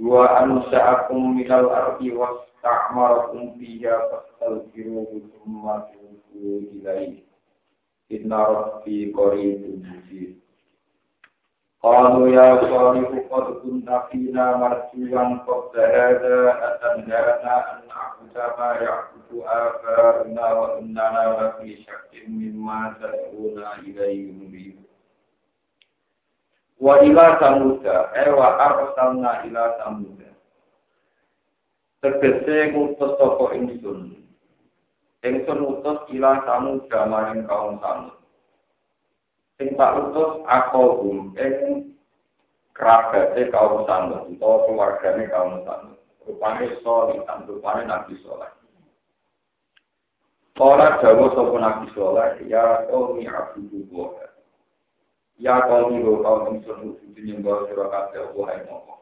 Wa ansa'akum minal ardi wasta'marakum fiha fastaghfiruhu thumma tubu ilaihi. Inna rabbi qaribun mujib. قالوا يا صالح قد كنت فينا مرجوا قبل هذا أتنهانا أن نعبد ما يعبد آباؤنا وإننا لفي شك مما تدعونا إليه مريب Wa ila samuda, eh wa arsalna ila samuda. Tegese ngutus toko ingsun. Ingsun utus ila samuda maring kaum samud. Sing tak utus akohum ing eh, kerabate kaum samud utawa keluargane kaum samud. Rupane solih, rupane nabi soleh. Kala Jawa sapa Nabi ya qaumi abudu wa ya qaumi wa kaum ingsun kudu nyembah sira kabeh Allah ing apa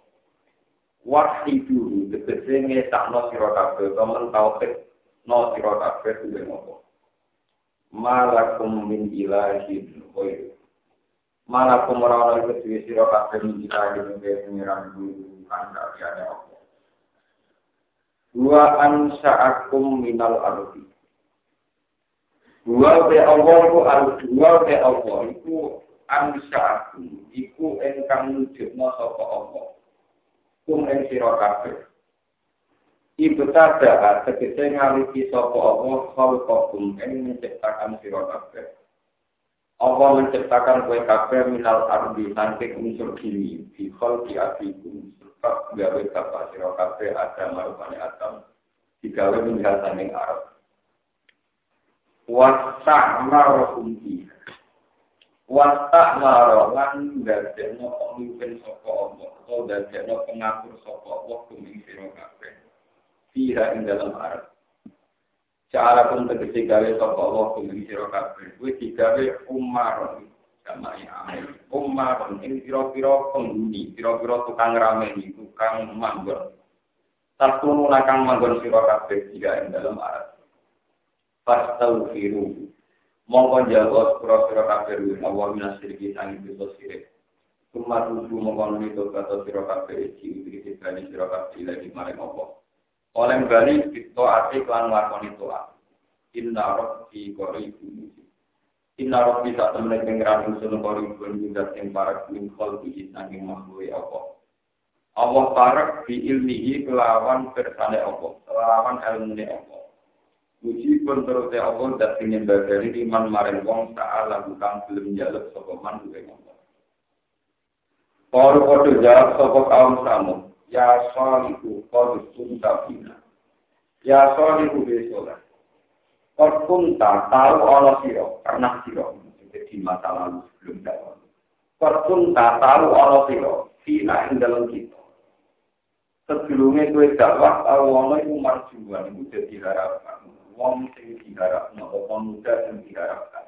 Wahidu tegese ngetakno sira kabeh temen tauhid no sira kabeh kuwi apa malakum min ilahin malakum ora ana kabeh min ilahin khair pengiran guru apa? Wa ansa'akum minal ardi. Dua be Allah ku al dua be Allah ansa'akum iku engkang nujudna sapa Allah. Kum ing sira kabeh. Ibtada tegese ngaliki sapa Allah khalqakum ing menciptakan sira kabeh. Allah menciptakan kue kabeh minal ardi saking unsur bumi. Di khalqi abikum sebab gawe bapak sira kabeh ada marupane Adam. Digawe minhal ning Arab. Wasta'maruhum fi Wasta'maru lan dadekno pemimpin sapa Allah atau dadekno pengatur sapa Allah kuming sira kabeh. fiha ing dalam Arab. Cara pun tegesi gawe sapa Allah kuwi sira kabeh. Kuwi digawe umar sama ya umar ing pira-pira penghuni, pira-pira tukang rameni, tukang manggon. Satu nakang manggon sira kabeh jika ing dalam Arab. Fastaghfiru. Mongko jawab sira-sira kabeh Allah minasirki sang bisa sirik. Kumar tujuh mongko nito kata sira kabeh iki iki bali sira kabeh lagi maring Allah. oleh bali kita ati klan lakoni toa inna rabbi qaribun inna rabbi sak temene pengiran usul qaribun juga sing para kuing kol di saking makhluk apa? Allah parak di ilmihi kelawan kersane apa? Kelawan ilmune apa Puji pun terus ya Allah dan ingin bagari iman maring wong ta'ala bukan belum jaluk sapa man duwe ngomong. Kalau kau jawab kaum samu, Ya sholiku qad kunta fina. Ya sholiku be sholat. Qad kunta tahu Allah siro, pernah siro. Jadi masa lalu sebelum dakwah. Qad kunta tahu Allah siro, fina ing dalam kita. Sebelumnya gue dakwah, Allah itu marjuan, itu jadi harapan. Wong sing diharapkan, atau pemuda yang diharapkan.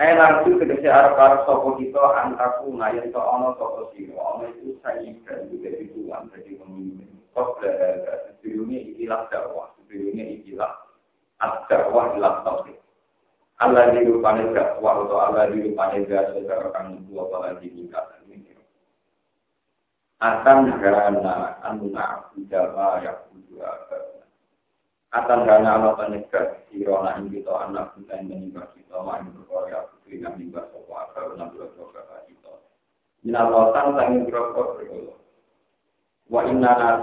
Eh nanti tegese arep-arep sapa kita antaku ngayen to ana sapa sira. Ana itu sayyid juga di Tuhan jadi pemimpin. Kok ada sebelumnya ikilah dakwah, sebelumnya ikilah ad-dakwah ilah tauhid. Allah di rupanya dakwah atau Allah di rupanya kan dua kali nikah ini. Akan karena anak jama yang berdua akan karena Allah penegas sirona ing kita anak kita yang menimba kita main berkorea putri yang menimba sopo akal enam belas dosa kita. Minalautan sanging berokok berkolo wa inna nas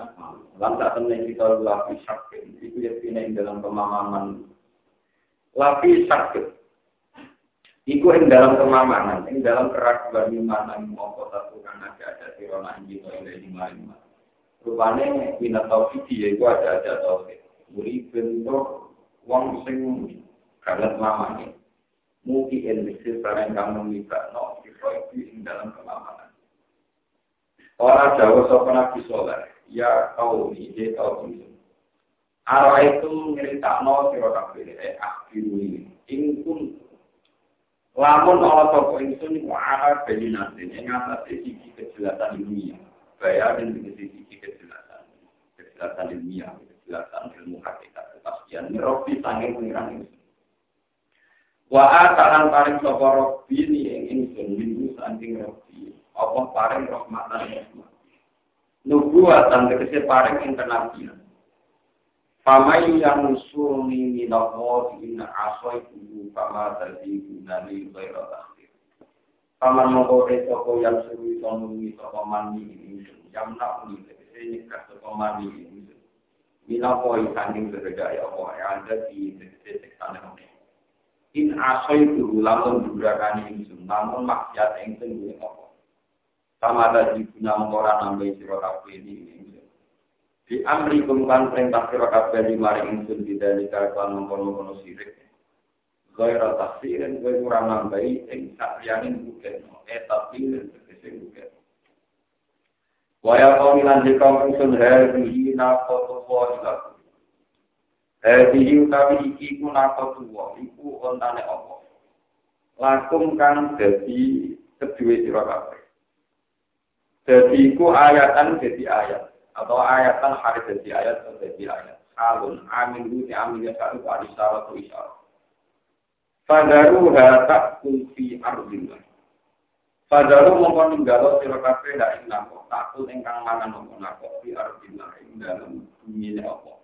lan tak temen kita lapi sakit. Itu ya ing dalam pemahaman. Lapi sakit. Iku ing dalam kemamanan, ing dalam keraguan iman yang mau satu karena ada sirona ing kita yang lima lima. Rupanya minat tauhid ya, itu ada ada tauhid muri bentuk wong sing kanget mamane mugi endisi barang kamu mibak no itu ing dalam kemamanan Orang Jawa sopan nabi soleh, ya kau ini, ya kau ini. Itu nyeritakno sira kabeh eh akhiruni ing kun lamun ana sapa ingsun iku arep beninatin ing atase siji kejelasan dunia bayar dan sisi kejelasan kejelasan dunia kejelasan ilmu hakikat. Kepastian. Robi sanging pengiran ingsun wa atalan paring sapa robi ni ing ingsun minggu saking robi apa paring rahmatan rahmat. Nubuatan tegese paring internasional Famai yang surni minallah inna asoi kubu kama tadi gunani khaira takhir. Paman mengkode toko yang suruh tonungi toko mani ini. Yang nak uni tegese nyekat toko mani ini. Minallah sanding berbeda ya Allah yang ada di tegese seksana ini. In asoi kubu lamun durakani ini namun maksiat yang tenggu ya Allah. Kama tadi guna mengkoran nambai sirot ini di amri kumkan perintah sira kabeh di mari ingsun tidak dikatakan mengkono-kono sirik. Gaira tafsirin gue kurang nambahi ing sakliyaning bukan eh tafsirin tegese bukan. Waya kau lan dikau ingsun hadhihi naqatu wa ilaku. Hadhihi utawi iki ku naqatu wa iku ontane apa. Lakum kang dadi kedua sira kabeh. Dadi iku ayatan dadi ayat atau ayatan hari jadi ayat atau jadi ayat. Alun amin ini amin ya ada syarat atau isyarat. Fadaru hatak kulfi ardillah. Fadaru mongko ninggalo sira kabeh ndak takut ingkang mangan mongko nako fi ardillah ing dalam bumi apa.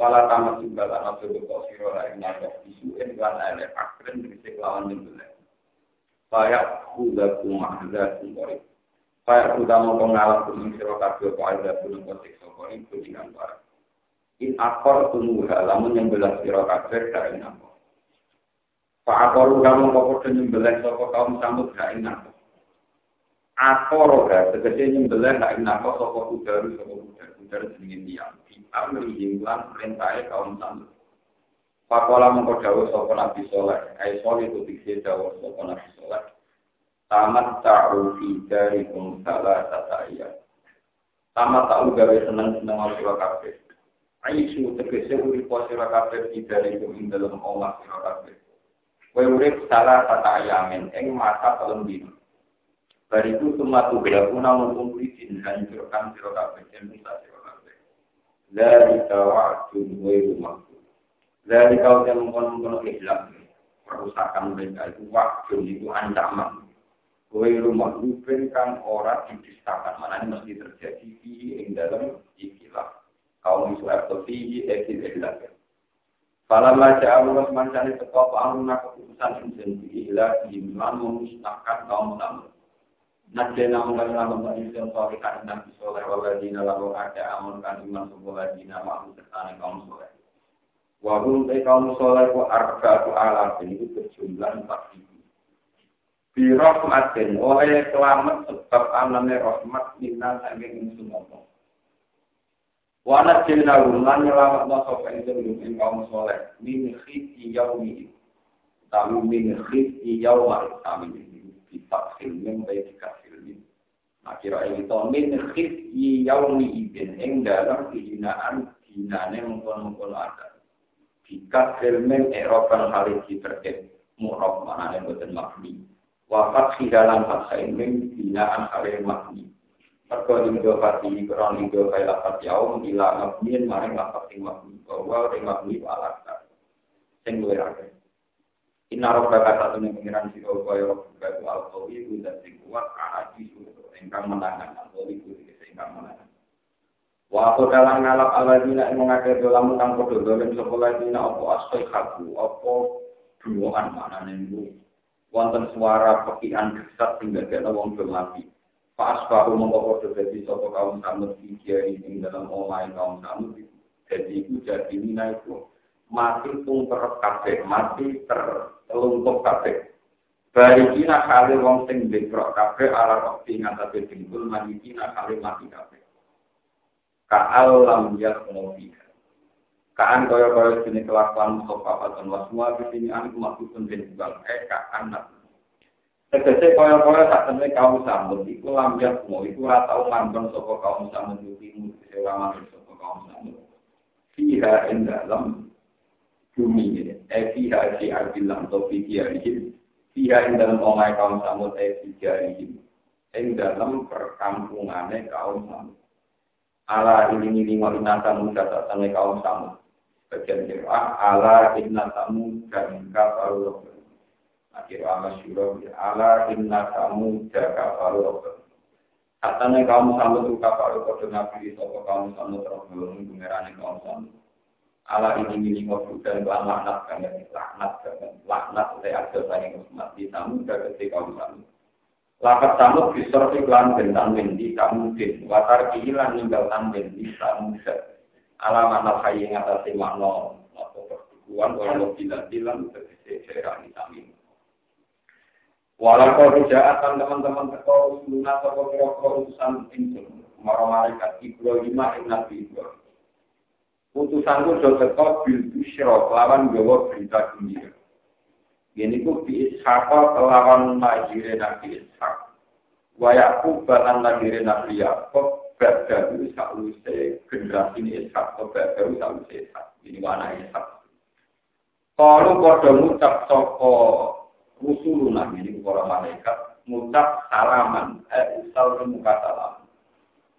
Wala tamat juga ana sebab sira la ing nako isu ing lan ele akren lawan nyembelih. Fayak hudakum mahzatum qarib. Kayak utama pengalah kuning siro kabel kok ada belum kotik soko ini kuningan barang. In akor tunggu halaman yang belas siro kabel dari. Pak akor kamu kok podo nyembelah soko kaum sambut gak enak. Akor ga tegese nyembelah gak enak soko udaru soko udaru udaru jenengin diam. Di amri hingguan perintahnya kaum sambut. Pakola mengkau dawuh sapa Nabi Soleh, ai soleh itu dikse dawuh sapa Nabi Soleh tamat ta'u fi darikum salah tata iya. Tamat ta'u gawe seneng-seneng al sira kabeh. Aisu tegese urip sira kabeh di darikum ing dalem omah sira kabeh. Kowe urip salah tata ayamin ing masa telung dino. Bariku tumatu gelaku namun kumpuli din hancurkan sira kabeh dan bisa sira kabeh. Dari wa'dun wa rumahku. Dari kau yang mengkonon-konon ikhlas perusakan mereka itu waktu itu ancaman rumah maklubin kang ora didistakan. Mana ini mesti terjadi di dalam ikilah. Kaum Israel atau fihi ekil ikhlas. Falam baca Allah semancani teko pa'amuna keputusan insen di ilah diimlan memusnahkan kaum tamu. Najena mengkali nama manusia solihan nabi soleh waladina lalu ada amun kan iman sebuladina ma'am sertane kaum soleh. Wabun kaum soleh wa arba'atu alaf ini berjumlah empat ribu. Birahmatin oleh selamat sebab anane rahmat minna saking ingsun apa. Wana jilna lan nyelamat no sapa ingsun ing kaum saleh min khiti yaumi. Tapi min khiti yauma kami kita film baik film. Nah kira itu min khiti yaumi ibn dalam kehinaan mengkon-mengkon ada. Jika filmen Eropa hari terkait murab mana yang makni wafat di dalam fakta ini binaan kalian makni. Mereka linggo fati kurang linggo kaya lapat yaum ila mabniin maring lapat sing bahwa. Sing rabbaka satune pengiran kaya dan sing kuat menangan dalam ngalap mengakhir dalam sekolah dina kaku apa duaan mana nenggu wonten suara pekian gesat sehingga kena wong mati. Pas baru mengkau dadi sapa kaum samud iki ing dalam omai kaum samud jadi itu jadi mina itu mati pun kabeh, mati terlumpuh kabeh. Bari kina kali wong sing bekrok kabeh ala rokti ngatasé dengkul mati kina kali mati kabeh. Ka'al lam yakmofi. Kaan kaya kaya sini kelakuan sopa dan wasmua di sini anu maksudun bin bang eh kaan nak. Tegese kaya kaya tak temui kaum sambut, iku lambiak mau, iku ratau mambang sopa kaum sambut, iku imu sewa mambang sopa kaum sambut. fiha ing dalam bumi ini. Eh fiha si arbilang atau fiha ini. Fiha ing dalam omai kaum samud eh fiha ini. Ing dalam perkampungannya kaum samud. Ala ini ini mau inata muda tatane kaum samud. Bagian kira ala inata muda kafaru Akhir ala syurah ala inata muda kafaru Katanya kaum samud itu kafaru kode nabi sopo kaum samud terus belum pengerane kaum samud. ala ini ini ngobrol dan laknat kan laknat kan laknat saya ada saya Muhammad di tamu dari ketika kamu Lakat tamu bisor iklan bentang bendi kamu din. Watar kehilan ninggalkan bendi kamu ala mana kaya yang atas makna atau pertukuan walau terkese daerah ini kami Walau kau akan teman-teman teko lunas atau kira-kira urusan insun, marah malaikat Ibrahim, Nabi Ibrahim. Putusanku do teko bil busyra kelawan gawa berita gembira. Ini ku bi ishaka kelawan lahire Nabi Ishak. Wa Yakub balan lahire Nabi Yakub badalu sakluse generasi ini Ishak atau badalu sakluse Ishak. Ini mana Ishak. Kalau pada ngucap soko rusuluna ini para malaikat ngucap salaman eh usal muka salam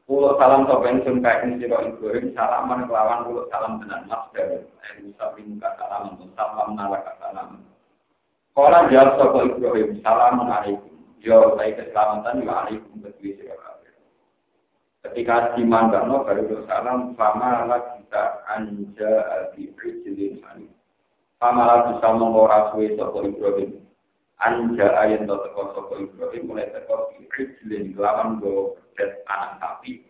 Pulau salam sopen sun kain siro Ibrahim salaman kelawan pulau salam tenan mas dari eh usapi muka salam salam nalaka salam. Kala jawab sopo Ibrahim salam alaikum. Yo saya keselamatan yo alaikum berdua siro Ketika iman no baru salam fama la kita anja di rijlin hani. Fama la bisa mengora suwe sopo Ibrahim. Anja ayat teko sopo Ibrahim mulai teko rijlin kelawan go dan anak sapi.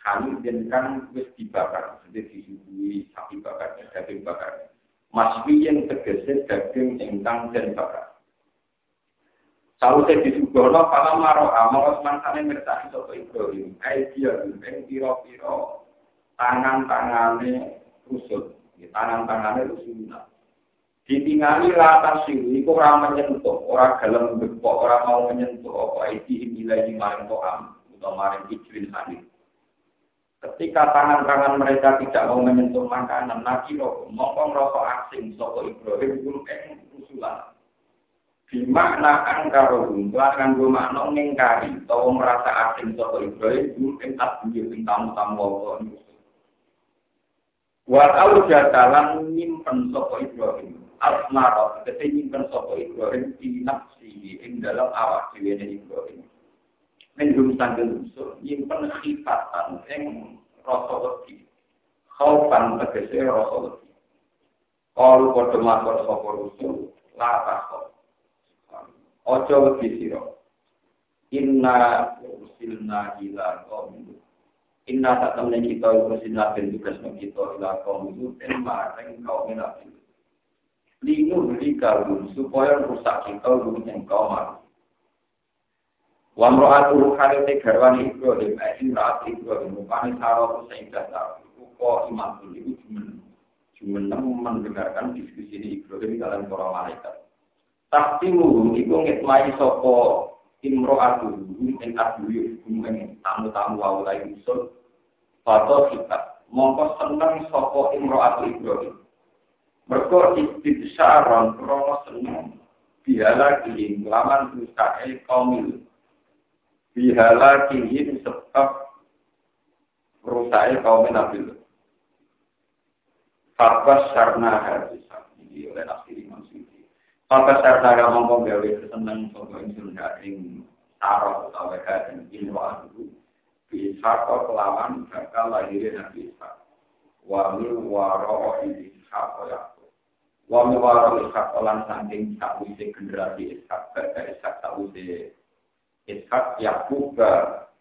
Kami kan wis dibakar jadi disuguhi sapi bakar daging bakar. Maswi yang tegese daging ingkang dan bakar. Kalau saya disugono, para maro amal Osman ngerti sopo Ibrahim, kayak dia yang piro-piro tangan-tangannya rusut, tangan-tangannya rusuna. Ditingali rata siru, itu orang menyentuh, orang dalam bepok, orang mau menyentuh, apa itu nilai maring to'am atau maring ijlin hadis. Ketika tangan-tangan mereka tidak mau menyentuh makanan, nabi roh, mongkong rokok asing, soko Ibrahim, guru eng usulan. Bimakna angkaro akan gue makna ngingkari, atau merasa asing soko Ibrahim, guru eng asbiyo, ing tamu-tamu wawon. Walau jadalan nyimpen soko Ibrahim, asmaro, ketika nyimpen soko Ibrahim, di nafsi, ing dalam awak diwene Ibrahim. Mendung tanggal usul nyimpen khifatan yang rasa wedi. Khaufan tegese rasa wedi. Kalau padha lapor sapa usul la takho ojo wedi sira. Inna usilna ila qaum inna tatamne kita usilna ben kita ila qaum itu den mareng kaum nabi Linu beri supaya rusak kita dulu yang kaum Wa mra'atu khalite garwani Ibrahim ai imra'at Ibrahim rupane sawo sing dasar kok imam itu cuman cuman mendengarkan diskusi ini Ibrahim dalam para malaikat. Taktimu iku ngitmai sapa imra'atu ing adluyu ing tamu-tamu wau lai usul Fato kita mongko seneng sapa imra'atu Ibrahim. Mergo istidsaron krono seneng bihala kilim laman usahe kaumil bihala kihim sebab rusai kaum Nabi Lut. Fatwas sarna hadis ini oleh Nasir Imam Suyuti. Fatwas sarna ngomong gawe kesenang sopo insun ing taruh utawa hadin ilwa dulu. Bisa kelawan bakal lahirin Nabi Ishak. Wa min waro Ishak Yakub. Wa min waro Ishak lan sanding sakwise generasi Ishak. Bada Ishak sakwise Ishak Yakub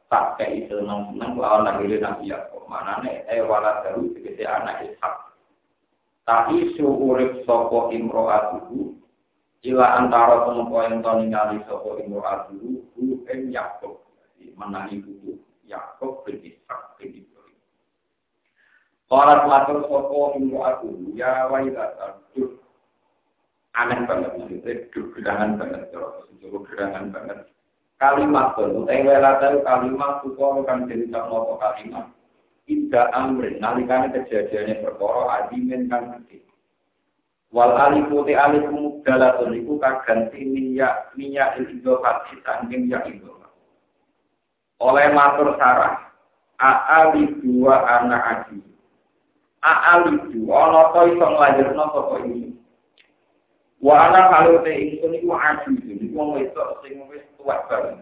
tak kayak itu senang lawan lahirnya Nabi Yakub. Mana nih? Eh wala daru segede anak Ishak. Tapi suurip sopo imro'atuhu ila antara tempo yang tau ningali sopo imro'atuhu hu em Yakub. Menangi buku Yakub bin Ishak bin Ibrahim. Kalau sopo imro'atuhu ya duh aneh banget maksudnya gerangan banget. Terus gerangan banget kalimat itu, eh welata kalimat itu kan jadi sama kalimat. Ida amrin nalikane kejadiannya perkara adimin kan gede. Wal alifu te alifu mubdalatun iku kaganti minyak minyak idofati sangking ya idofat. Oleh matur sarah, aali dua anak adi. Aali dua, ana to iso nglahirno sapa ini. Wa ana kalau te ingsun iku adi, iku wong wedok sing wis tuwek banget.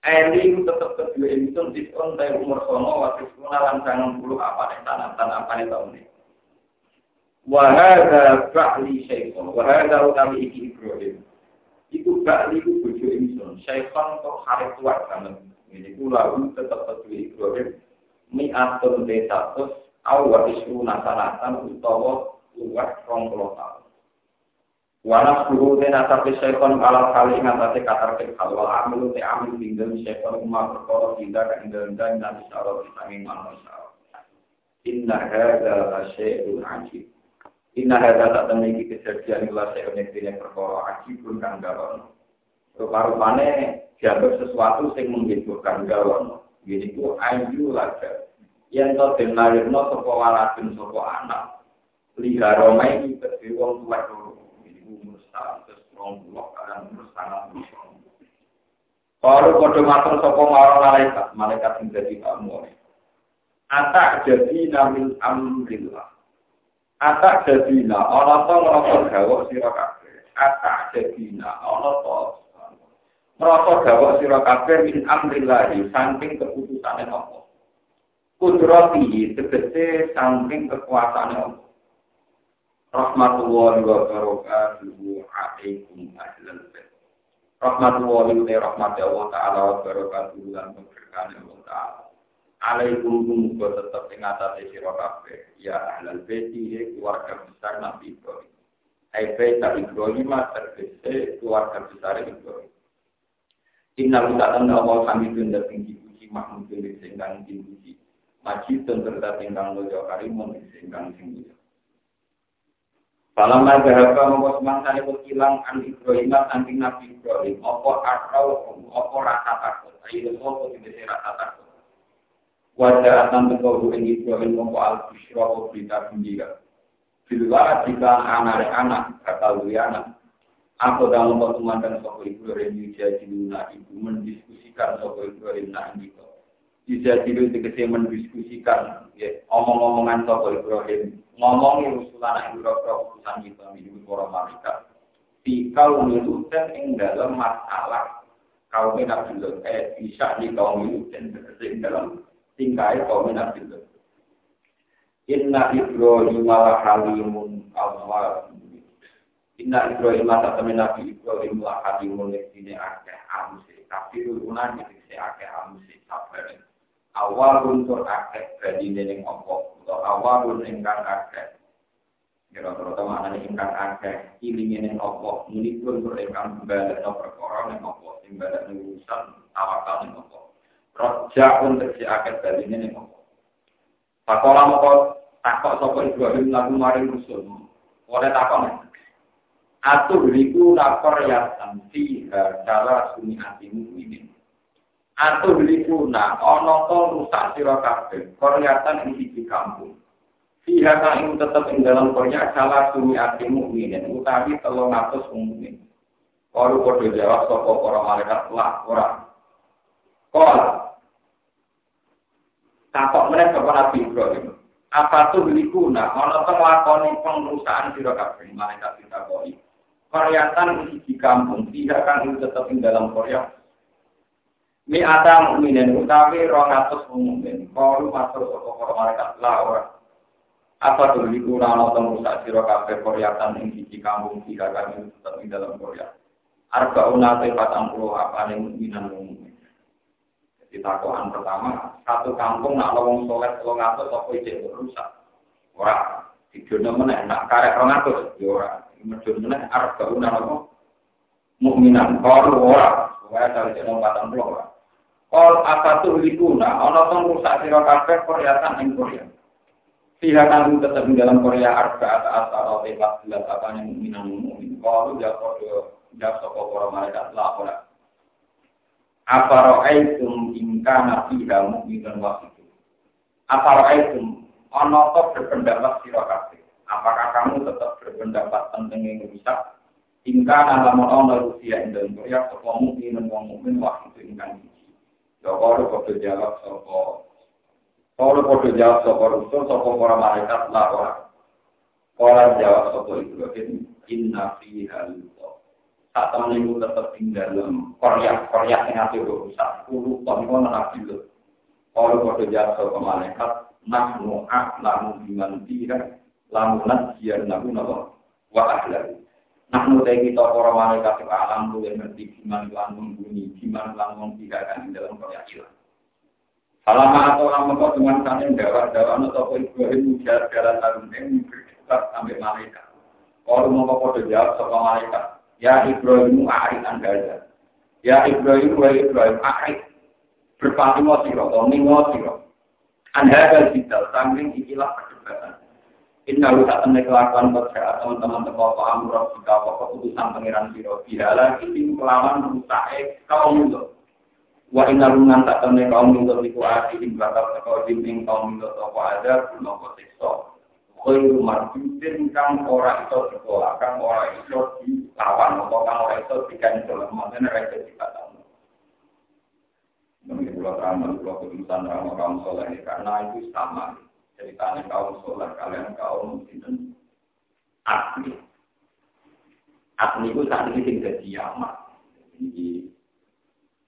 Eli tetap kedua itu diskon dari umur sono waktu sekolah lan sangat puluh apa nih tanah tanah apa nih tahun ini. Wahada ba'li syaikhon, wahada utami iki Ibrahim. Iku ba'li iku bojo insun, syaikhon kok hari tua banget. Ini ku lalu tetap kedua Ibrahim. Mi'atun desatus, awal isu nasanatan utawa luwak rong puluh tahun. Wanas guru ten asapi syaiton kalau kali ngatasi katar kekal wal amil te amil tinggal syaiton umma perkara tidak ke indah dan sarot disangin manusia. Inna hadza syai'un ajib. Inna hadza tak temiki kejadian ila syai'un yang perkara ajib pun kang galon. Rupa-rupane dianggap sesuatu yang menghiburkan galon. Gini ku ayu laga. Yang to den lahirno sapa waladun sapa anak. Liha romai iki kedhe wong tuwa kalau kode matur sopo marang malaikat, malaikat sing dadi kamu. Atak jadi namin amrillah. Atak jadi na, to ngrasa gawok sira kabeh. Atak jadi na, ana to ngrasa gawok sira kabeh min amrillah saking keputusane Allah. Kudrati tegese saking kekuasaane Allah rahmatullahi wa barakatuhu alaikum ahlal bait. Rahmatullahi wa rahmati Allah taala wa barakatuhu lan keberkahan Allah taala. Alaikum muga tetep ing atase sira kabeh ya ahlal bait ya keluarga besar Nabi Ibrahim. Ai bait Ibrahim terkese keluarga besar Ibrahim. Inna lutatan Allah kami tunda tinggi puji mahmudun sing kang tinggi. Majid dan terdapat ingkang lojo karimun sing kang sing Falamma dhahaba mongko semangsane kok ilang an Ibrahim saking Nabi Ibrahim. Apa akal apa rasa takut? Ayo apa tidak rasa takut? Wajah akan berkau ing Ibrahim mongko al busyra berita gembira? Bila jika anak-anak kata anak Aku dalam pertemuan dan sopo Ibrahim jadi luna ibu mendiskusikan sopo Ibrahim nah gitu bisa dulu tegese mendiskusikan. Ya, omong-omongan sopo Ibrahim ngomongi usulan berapa urusan kita hidup para malaikat itu dan yang dalam masalah kaum Nabi Lut eh bisa di kaum itu dan tegese dalam tingkai kaum Nabi Lut Inna Ibrahim ala halimun awal Inna Ibrahim ala temen Nabi Ibrahim ala halimun Ini akeh amusi Tapi urunan ini akeh amusi Sabarin awalun tur akeh badine ning apa? Utawa awalun ingkang akeh. Kira-kira to maknane ingkang akeh ilinge ning apa? Muni pun tur ingkang balekno perkara ning apa? Sing balekno urusan tawakal ning apa? Roja pun tersi akeh badine ning apa? Pakola moko takok sapa Ibrahim lagu maring rusul oleh takok Atuh riku lapor ya tanti cara suni hatimu ini atau beli puna ono to rusak sira kabeh. Koryatan ing siji kampung. Fiha kang tetep ing dalam Korea salah sumi ati mukminin utawi 300 mukmin. Kalau kode jawab sapa para malaikat lah ora. Kala Takok meneh sapa Nabi Ibrahim? Apa tuh beli kuna ono to nglakoni pengrusakan sira kabeh. Malaikat ditakoni. Koryatan ing siji kampung. Fiha kang tetep ing dalam Korea Mi ada mukminin utawi rong atus mukmin. Kalu masuk saka para malaikat la ora. Apa tuh iku ora ana temu sak sira kabeh koryatan ing siji kampung tiga kali tetep ing dalam Korea. Arba unate patang puluh apa nih mukminan mukmin. Jadi takokan pertama, satu kampung nak lowong soleh telung atus apa ijek rusak. Ora. Dijono meneh nak karek rong atus ya ora. Medun meneh arba unate mukminan. Kalu ora. Wah, cari jeneng patang puluh ora. Kol tuh likuna, ono tong rusak sira kabeh Koreatan ing Korea. Kang tetap dalam Korea arba atau asal tepat jelas apa yang minang mukmin. Kalau dia kode dia soko para malaikat lah ora. Apa ro'aitum ingka nafiha mukminan itu. itu, ono to berpendapat sira Apakah kamu tetap berpendapat tentang yang rusak? Ingka alamun ono rusia ing dalem Korea itu ingkang siji. Ya kalau kode jawab sapa kalau kode jawab sapa rusul sapa para malaikat lah ora. Kalau jawab sapa Ibrahim inna fiha saat teman ibu tetap tinggal dalam Korea, Korea yang hati rusak, puluh tahun itu nabi itu. Kalau kode jasa ke malaikat, nahnu a'lamu biman tira, lamu nasiyar nabu nabo, wa ahlamu. Nahnu teh kita para malaikat ke alam lu yang ngerti gimana lan membunyi, gimana lan mengtirakan di dalam Korea hilang. Atau orang mengkau dengan kalian dawah-dawah atau Ibrahim ujar jalan tahun ini berdekat sampai malaikat. Kalau mau kode jawab sama malaikat, Ya Ibrahim a'rid an gaza. Ya Ibrahim wa Ibrahim a'rid. Berpaling siro, wa siro. Anda ada detail, samping ikilah perdebatan. Inna lu tak temen kelakuan bersehat teman-teman teko apa amroh jika apa keputusan pangeran siro. Tidak lagi tim kelawan rusak kaum itu. Wa inna lu tak temen kaum itu liku ati ing bakal teko ing kaum itu apa ada kuno siksa khairu marjudin kang ora iso sekolah, kang ora iso dilawan, atau kang ora iso dikan dalam mana ora iso dikatakan. Pulau terang, pulau ketulisan ramah kaum soleh ini, karena itu sama. Ceritanya kaum soleh, kalian kaum itu asli. Asli itu saat ini tinggal di Yaman. Jadi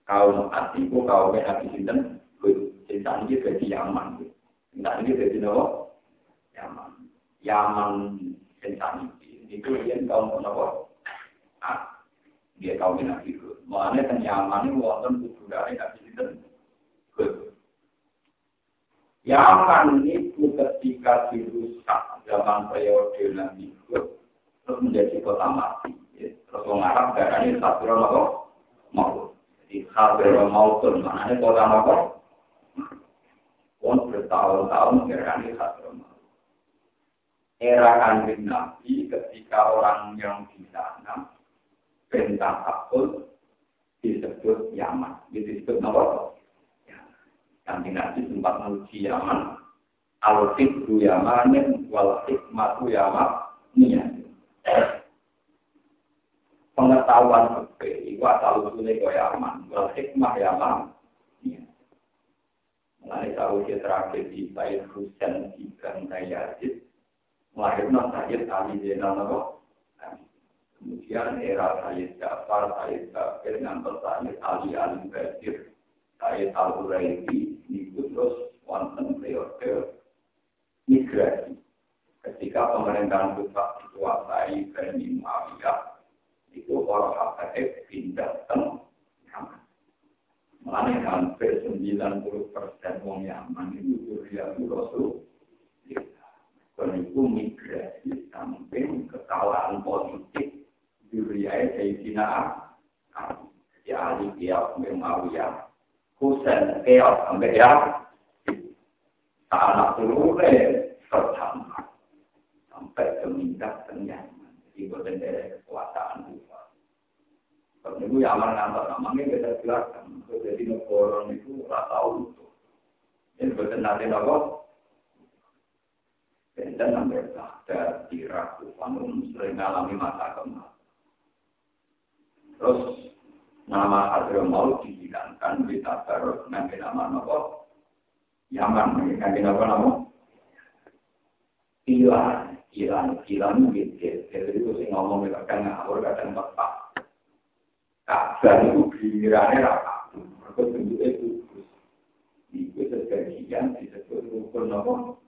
kaum asli itu kaum yang habis itu, cerita ini jadi Yaman. Cerita ini jadi Nawa. Yaman. Yaman sensani itu dia kaum kenapa? Ah, dia kaum nabi itu. Mana kan Yaman itu wonten budaya nabi itu. Yaman itu ketika dirusak zaman periode nabi itu terus menjadi kota mati. Terus orang Arab darahnya satu apa? Mau. Jadi khabir mautun, mana kota apa? Pun bertahun-tahun darahnya satu era kanjeng Nabi ketika orang yang di sana perintah takut disebut Yaman. Disebut apa? Kanjeng Nabi sempat menguji Yaman. Al-Fikru Yamanin wal Hikmatu Yamanin. Pengetahuan fikih itu asal usulnya ke Yaman. Wal Hikmah Yaman. Mulai tahu dia di Sayyid Husain di Gangga Yazid melahirkan Sayyid Ali Zainal Nabi. Kemudian era Sayyid Jafar, Sayyid Bakir, ngantar Sayyid Ali Ali Basir, Sayyid Al-Huraidi, itu terus wonten periode migrasi. Ketika pemerintahan Kufah dikuasai Bani Muawiyah, itu orang Habaib pindah ke Yaman. Mana hampir 90 persen orang Yaman itu Duriya Rasul Penipu migrasi samping kesalahan politik duriai Sayyidina Ya Ali sampai Mawiyah Husain Kiau sampai ya. Anak seluruhnya pertama Sampai kemindah kenyaman Jadi bukan dari kekuasaan juga. Kalau itu Yaman ngantar namanya kita jelaskan Jadi negara itu rata utuh Ini bukan nanti nopo dan sampai ada tirak Tufanum sering mengalami masa. Terus nama Hadramau dihilangkan di Tabarut nanti nama nopo Yaman nanti nama nama Ilan, ilan, ilan gitu. Jadi itu sih ngomong kadang ngawur, kadang tepat. Kabar itu gilirannya rata. Mereka bentuknya kudus. Itu sebagian disebut rukun nopo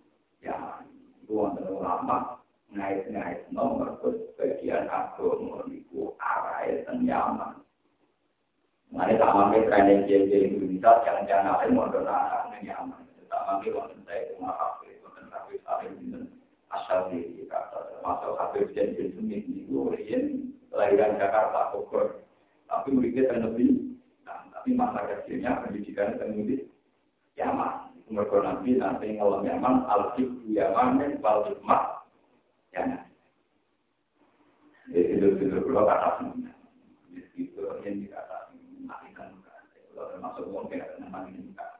Yaman wonten ulama ngait-ngait nomor bagian agama niku arahe teng Yaman. Mane tak mangke training jadi Indonesia jangan-jangan lain mondok arah teng Yaman. Tak mangke wonten saya cuma kafe wonten kafe saling dinten asal di kata termasuk kafe jadi seni niku riyen kelahiran Jakarta Bogor. Tapi muridnya teng Nah, tapi masa kecilnya pendidikan teng Yaman mereka nabi nanti ngelam yaman al-fik yaman dan wal hikmah ya jadi itu itu kalau kata itu yang dikata termasuk wong ya, kira teman nikah.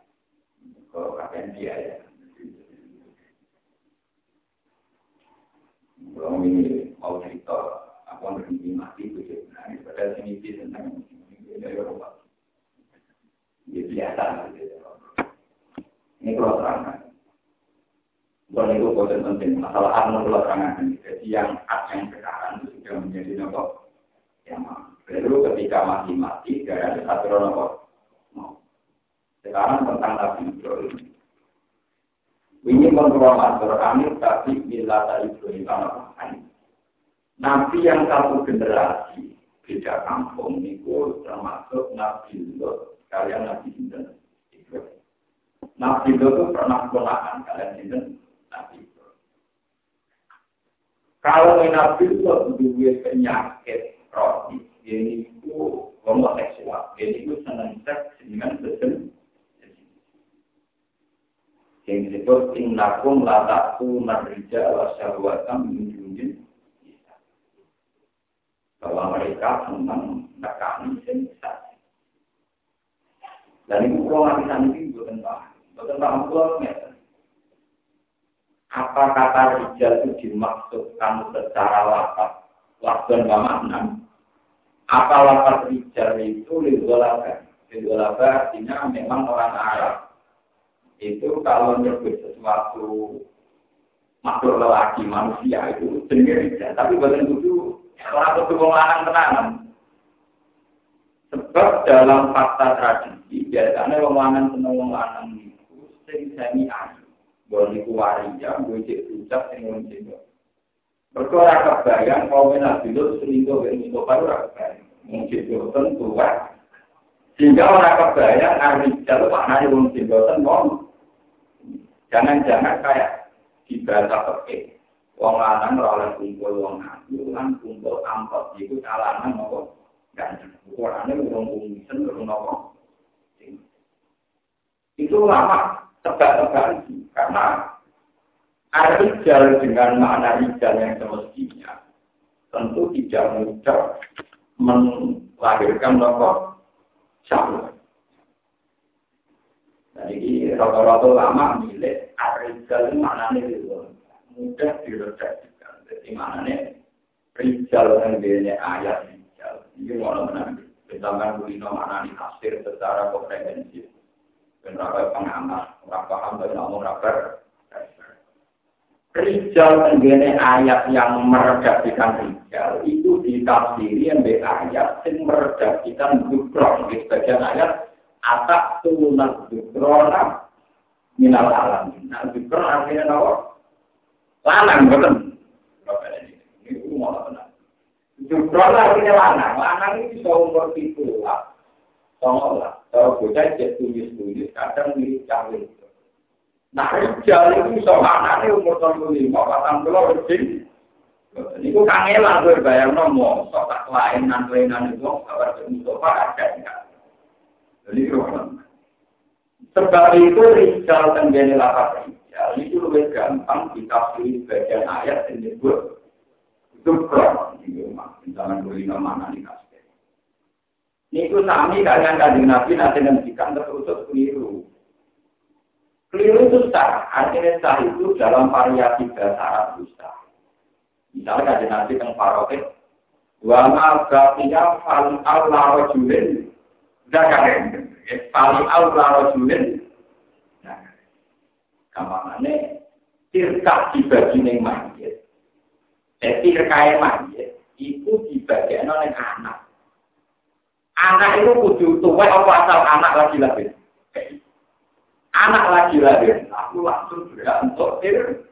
Kalau kapan dia ya, ya. Kalau ini mau cerita, aku kan harus mati itu sebenarnya. Padahal sini sih tentang dari Eropa. dia biasa. Gitu ya. Ini kalau terang Bukan itu bukan penting. Masalah anu kalau terangkan. Jadi yang ak yang sekarang itu sudah menjadi nopo. Ya, Lalu ketika masih mati, gara-gara satu nopo. Sekarang tentang Nabi Ibrahim. Ini menurut matur kami tapi bila tadi Ibrahim Nabi yang satu generasi beda kampung itu termasuk Nabi Lot kalian Nabi Sinten Nabi itu pernah ponakan kalian Sinten Nabi Lot. Kalau Nabi Lot dua penyakit kronis, ini itu homoseksual, ini itu senang seks dengan sesen yang disebut innakum la ta'tu narija wa syahwatam min bahwa mereka senang nekani sensasi. Dan nggak bisa nanti bukan paham, bukan paham pulau Apa kata rijal itu dimaksudkan secara lapat, dan makna? Apa lapat rijal itu lidolaba? Lidolaba artinya memang orang Arab itu kalau nyebut sesuatu makhluk lelaki manusia itu sendiri ya. tapi bukan itu orang itu lanang tenangan sebab dalam fakta tradisi biasanya wong seneng itu sing semi ayu boleh niku waria gojek ucap sing wong jiwa Mereka ora kebayang kaum Nabi Lut selingkuh dengan Mustafa ora kebayang. Mungkin boten tua. Sehingga orang kebayang Arijal maknanya wong boten wong Jangan-jangan kayak di bahasa peke. Wong lanang oleh kumpul wong ayu lan kumpul ampot itu kalangan nopo ganteng. Ukurane urung kumisen urung nopo. Itu lama tebak-tebakan karena ada rijal dengan makna rijal yang semestinya tentu tidak mudah melahirkan nopo syahwat. Jadi rata-rata lama milik Arijal mana nih itu mudah diredaksikan. Jadi mana nih Rijal yang dia ayat Rijal. Ini mau menang. Misalkan kulino mana nih tafsir secara komprehensif. Dan rakyat pengamat, orang paham dan ngomong rakyat. Rijal tenggene ayat yang meredaksikan Rijal itu ditafsiri yang ayat yang meredaksikan Dukron di sebagian ayat atak tunas dukrona minal alam. Nah, dukron artinya apa? Lanang, betul. Ini mau tenang. Dukron artinya lanang. Lanang bisa umur lah. Songol lah. Kalau bocah cek tulis-tulis, kadang mirip cawe. Nah, rijal itu bisa lanangnya umur tahun lima, patang puluh lebih. Ini kangelan gue bayar nomor, sok lain, nanti-nanti itu, kabar Mustafa ada enggak? Jadi Sebab itu rijal tenggene lapat rijal itu lebih gampang ditafsir bagian ayat yang disebut Dukron. Misalnya kulina mana nih kasih. Niku sami kalian kajian Nabi nanti ngendikan terus keliru. Keliru itu sah. Artinya sah itu dalam variasi bahasa Arab itu sah. Misalnya kajian Nabi tentang paroket. Wa ma gafiya fal Allah rajulin zakarin. Pali aula rojulin. Nah, kamarane tirkah dibagi ning mayit. Eh tirkae mayit iku dibagi oleh anak. Anak itu kudu tuwek apa asal anak lagi lahir. Anak lagi lahir, aku langsung berat untuk tir.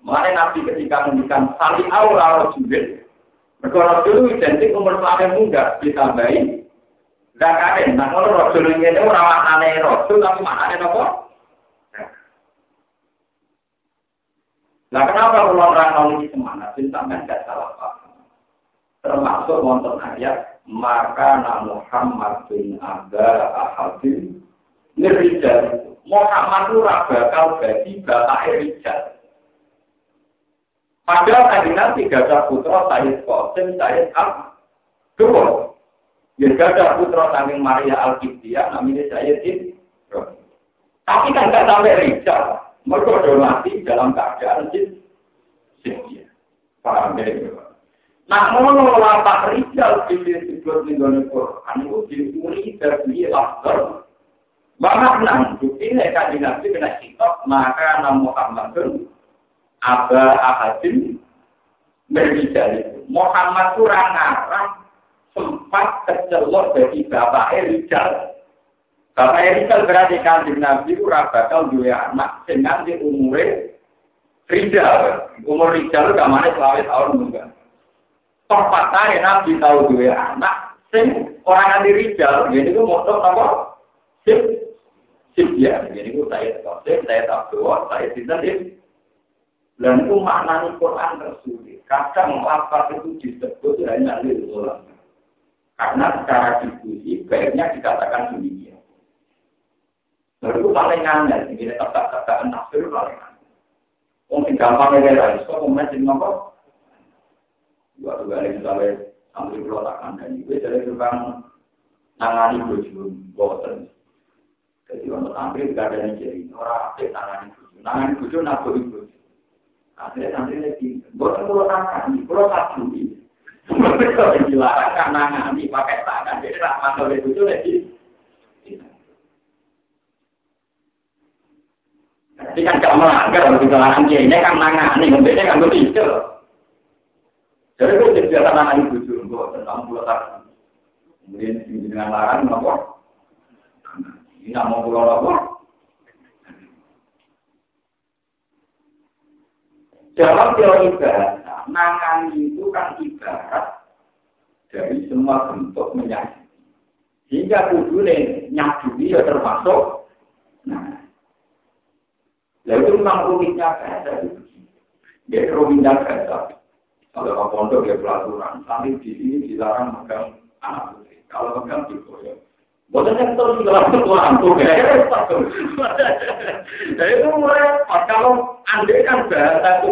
Mulai Nabi ketika mendikan sali aula rojulin. Mereka dulu identik umur selama muda ditambahin Zakarin, nah kalau rasul ini orang maknanya rasul, tapi maknanya apa? Nah kenapa kalau orang ini semana, sampai tidak salah paham. Termasuk wonten ayat, maka Muhammad bin Abda Ahadin Nirijal. Muhammad itu bakal bagi Rijal. Padahal tadi nanti gajah putra Sayyid Qasim, Sayyid Abdul. Ya ada putra saking Maria Alkitia namanya Sayyidin. Tapi kan nggak sampai Rijal. Mereka sudah mati dalam keadaan jin. Paham ya? Nah, ngono lapak rijal pilih di dalam Quran itu diuni dari lafzul. Makna bukti ini kan nabi kena kitab maka nama Muhammadun aba ahadin berijal Muhammad kurang ngarang sempat kecelok dari bapak Rijal. Bapak Rijal berarti kan nabi itu bakal dua anak dengan di umurnya Rijal. Umur Rijal gak mana selama tahun enggak. Perpatah Nabi tahu dua anak, sing orang yang rijal, jadi itu motor apa? Sip, sip ya, jadi itu saya tahu, saya tahu saya sip. Dan itu maknanya Quran tersulit. Kadang lapar itu disebut hanya lil Karena secara diskusi baiknya dikatakan demikian. Lalu itu paling aneh, ini kata-kata nafsir paling aneh. Mungkin gampang ya, guys. Kok komen sih ngomong? Waktu kali misalnya sambil pulau tak kandang itu, jadi tukang nangani bojo, boten. Jadi untuk sambil gak ada yang jadi orang aktif nangani bojo, nangani bojo nak bojo. Akhirnya sambil lagi, boten pulau nangani, pulau tak budi. Kalau dilarang kan nangani pakai tangan, jadi tak oleh bojo lagi. Jadi kan gak melanggar kalau kita larang ini kan nangani, ngomongnya kan begitu. Jadi itu jadi anak ibu juga tentang tahun. Kemudian dengan larang apa? Ini mau pulau apa? Dalam teori bahasa, nangan itu kan ibarat dari semua bentuk menyakiti. Sehingga kudune nyakiti ya termasuk. Nah, lalu memang rumitnya bahasa itu. Dia rumitnya bahasa. Kalau ke pondok ya pelaturan, tapi di sini dilarang megang anak putri. Kalau megang ya. Bukan yang terus ketuaan tuh, itu mulai, kalau kan bahasa itu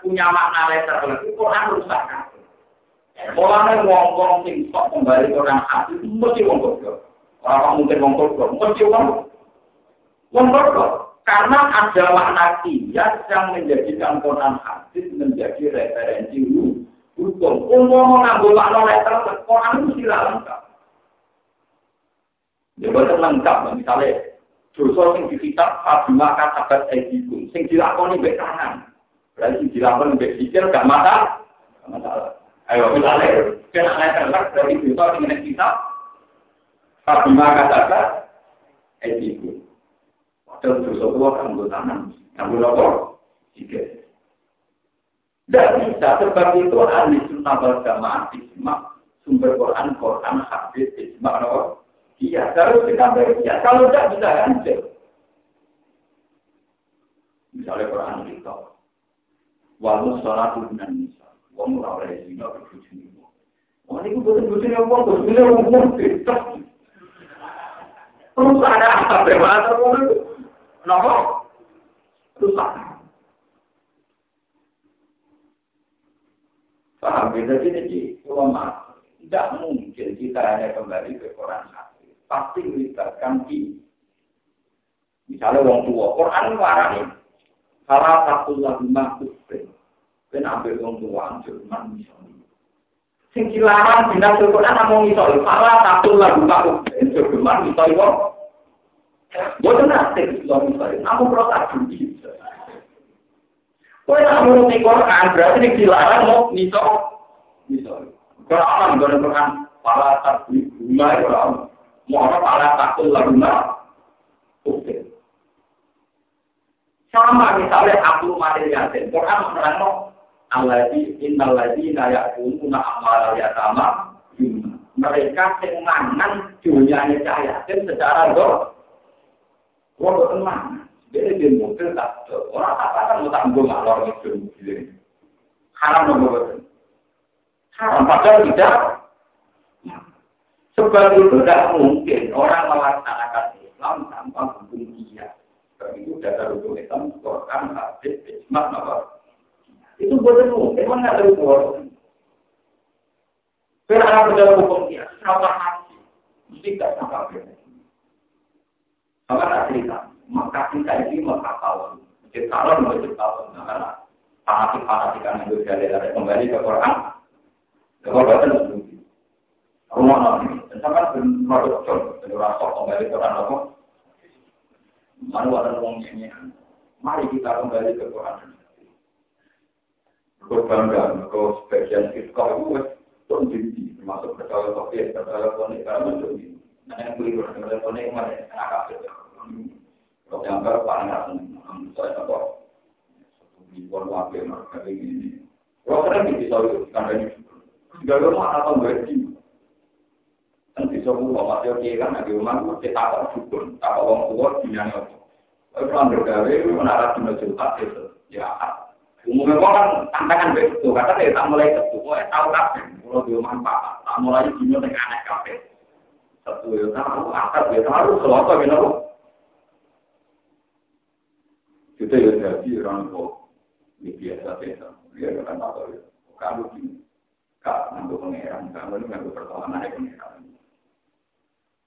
punya makna Quran rusak kan. Mulanya ngomong orang hati, mesti Orang mungkin mesti karena ada makna kias yang menjadikan Quran hadis menjadi referensi hukum. Umum mengambil makna letter Quran itu tidak. Ya betul lengkap, misalnya dosa yang di kitab Fabima katabat edikum, sing dilakoni mbek tangan. Berarti dilakoni mbek sikil gak masalah. Ayo misalnya kena letter dari dosa yang di kitab Fabima katabat edikum. Dan dosa tua kan gue lapor. Tiga. Tidak bisa. Sebab itu ahli sunnah wal jamaah isma. Sumber Quran, Quran, hadis, isma. No? Iya, harus kita beria. Kalau tidak bisa hancur. Misalnya Quran kita. Walau sholat dengan nisa. Wong ora oleh zina berbujuni. Wong ini betul-betul yang wong, betul-betul yang wong, betul. Terus ada apa? Bermata Kenapa? Rusak. Paham ya? Jadi ini ulama tidak mungkin kita hanya kembali ke Quran. Pasti melibatkan di misalnya orang tua. Quran ini salah satu lagu makhluk. Dan ambil orang tua, Jerman misalnya. Sing dilarang bina Quran namun misalnya salah satu lagu makhluk. Jerman misalnya Bukan nanti suami saya, namun protak judi. Kau yang menurut Quran berarti ini dilarang mau niso, niso. Aman kalau Quran para takut bunga itu mau apa para takut laguna, oke. Sama misalnya aku mati yatim, Quran menerang Allah di innal ladina ya'kuluna amal yatama mereka yang mangan dunia cahaya secara doh Wong tenang. Dia di mobil tak orang apa kan mau tanggung ngalor itu. Haram betul. Haram padahal tidak. Sebab itu tidak mungkin orang melaksanakan Islam tanpa hukum dia. Sebab itu dasar hukum Islam, Quran, hadis, ijma, apa? Itu boleh mungkin, nggak ada hukum. Karena ada hukum dia, sama hati, mesti tidak sampai beda. Maka tak cerita, maka kita ini maka. Jadi tahun mau tahun, karena fanatik-fanatik kan itu dalil kembali ke Quran. Kalau baca rumah nabi, sampai bermarut jadi rasa kembali ke Quran apa? Mana ada orang? Mari kita kembali ke Quran. Berbangga, kalau sebagian itu pun jadi termasuk percaya kopi, percaya konik, karena menjadi. Nah, yang beli percaya konik, paling asing, saya tahu di pon wakil mereka ini. Kalau sering bisa karena ini lo mana tahu gaji. Dan pulau masih oke kan di rumah itu kita tak syukur, tak orang tua punya. Tapi kalau bergawe itu menara cuma juta itu ya. Umumnya kok kan tantangan begitu, kata saya tak mulai ketu, kok tahu kafe, kalau di rumah pak, tak mulai dino dengan aneh kafe. Satu ya tahu, akar ya tahu, selama gitu. Kita ya jadi orang kok ini biasa biasa. Dia akan tahu ya. Kamu gini. Kak, ngambil pengeran. Kamu ini ngambil pertolongan pengeran.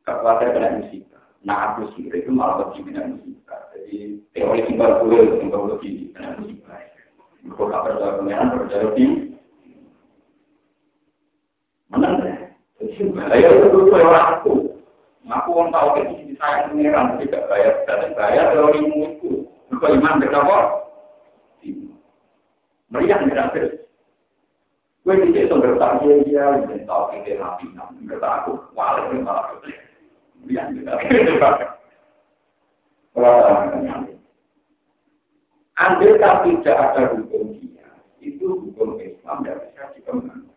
Khawatir kena musibah. Nah, sih itu malah lebih kena musibah. Jadi, teori simpel dulu, simpel lebih kena musibah. Kalau tak percaya pengeran, percaya di Menang deh. Saya itu orang aku. Aku orang tahu kan di sayang pengeran tidak bayar, tidak bayar teorimu itu. Bukan iman berapa? Meriah gratis. Gue tidak itu bertanya dia, dan tahu kita nabi, bertanya aku, walik itu malah gratis. Andai tidak ada hukum dia, itu hukum Islam tidak bisa dikembangkan.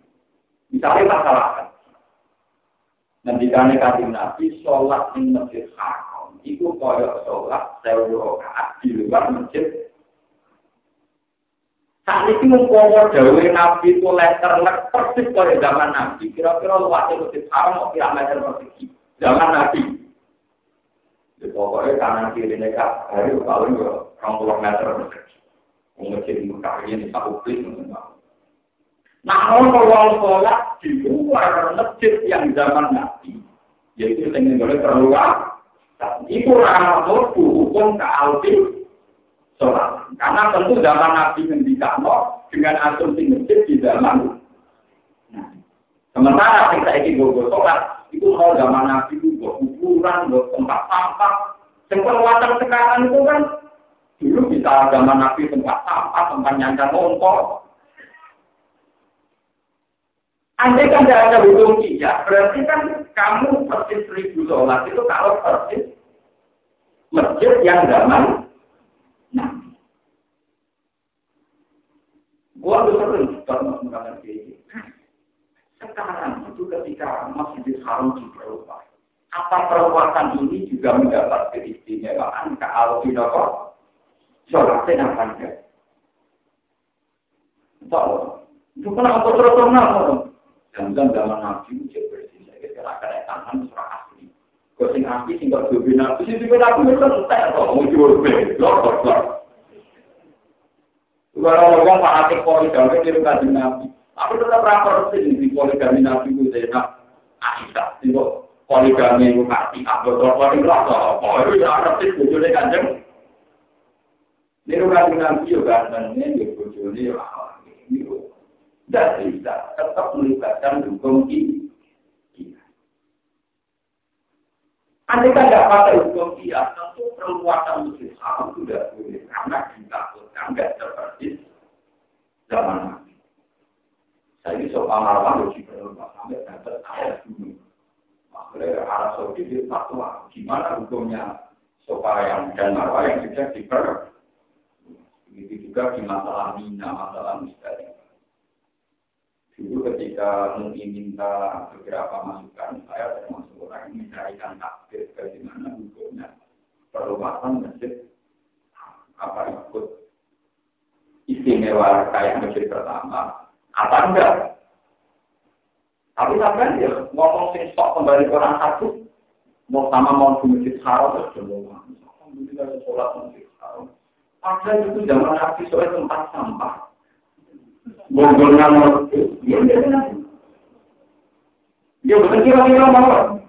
Misalnya masalah Nanti kami kasih Nabi, sholat di masjid haram, itu koyok sholat sewa rokaat di luar masjid saat ini mengkomo dawe Nabi itu letter lek persis pada zaman Nabi. Kira-kira luasnya masjid haram mau kira meter persegi. Zaman Nabi. Di pokoknya kanan kiri mereka hari paling ya orang puluh meter. Masjid Mekah ini satu publik Nah, kalau sholat di luar masjid yang zaman Nabi, yaitu yang boleh terluar, itu ramah hukum ke alfi sholat. Karena tentu zaman Nabi ngendikano dengan asumsi masjid di zaman. Nah, sementara kita ingin gue sholat, itu mau zaman Nabi itu gue kuburan, gue tempat sampah. Yang sekarang itu kan dulu bisa zaman Nabi tempat sampah, tempat nyandang motor. Andai kan tidak ada hukum tidak, berarti kan kamu persis seribu sholat itu kalau persis masjid yang zaman Nah, gua tuh sering pernah mengatakan kayak Sekarang itu ketika masih haram diperluas, apa perbuatan ini juga mendapat keistimewaan ke Alvinoko? Sholatnya apa enggak? Tahu? Itu kan apa terus Jangan zaman Nabi itu bersih, saya kira akan tangan surah asli. Kau sing api sing kau duwe nabi, sing duwe nabi itu entek kok mau jual beli, lor lor lor. Kalau orang fanatik poligami di rumah nabi, aku tetap rapor sih di poligami nabi itu enak. Aisyah, itu poligami itu mati, aku terlalu poligami apa? Itu ya ada sih bujurnya kanjeng. Di rumah nabi juga ada nih bujurnya ini. Tidak bisa, tetap melibatkan hukum ini. Andai kan tidak pakai hukum dia, tentu perluasan haram sudah boleh karena ditakutkan tidak seperti zaman Nabi. Ini soal marwah di perluasan sampai dapat ayat dulu. Makanya Arab Saudi itu fatwa, gimana hukumnya supaya yang dan marwah yang sudah diper. Begitu juga di masalah mina, masalah misteri. Dulu ketika mungkin minta beberapa masukan, saya termasuk orang yang mencarikan takdir bagaimana hukumnya perluasan masjid apa ikut istimewa kayak masjid pertama apa enggak? Tapi sampai dia ngomong sing sok kembali ke orang satu mau sama mau ke masjid haram terus semua alhamdulillah sholat masjid haram. Itu zaman nabi soal tempat sampah. Bonggolnya mau ya Ya bukan kira-kira mau.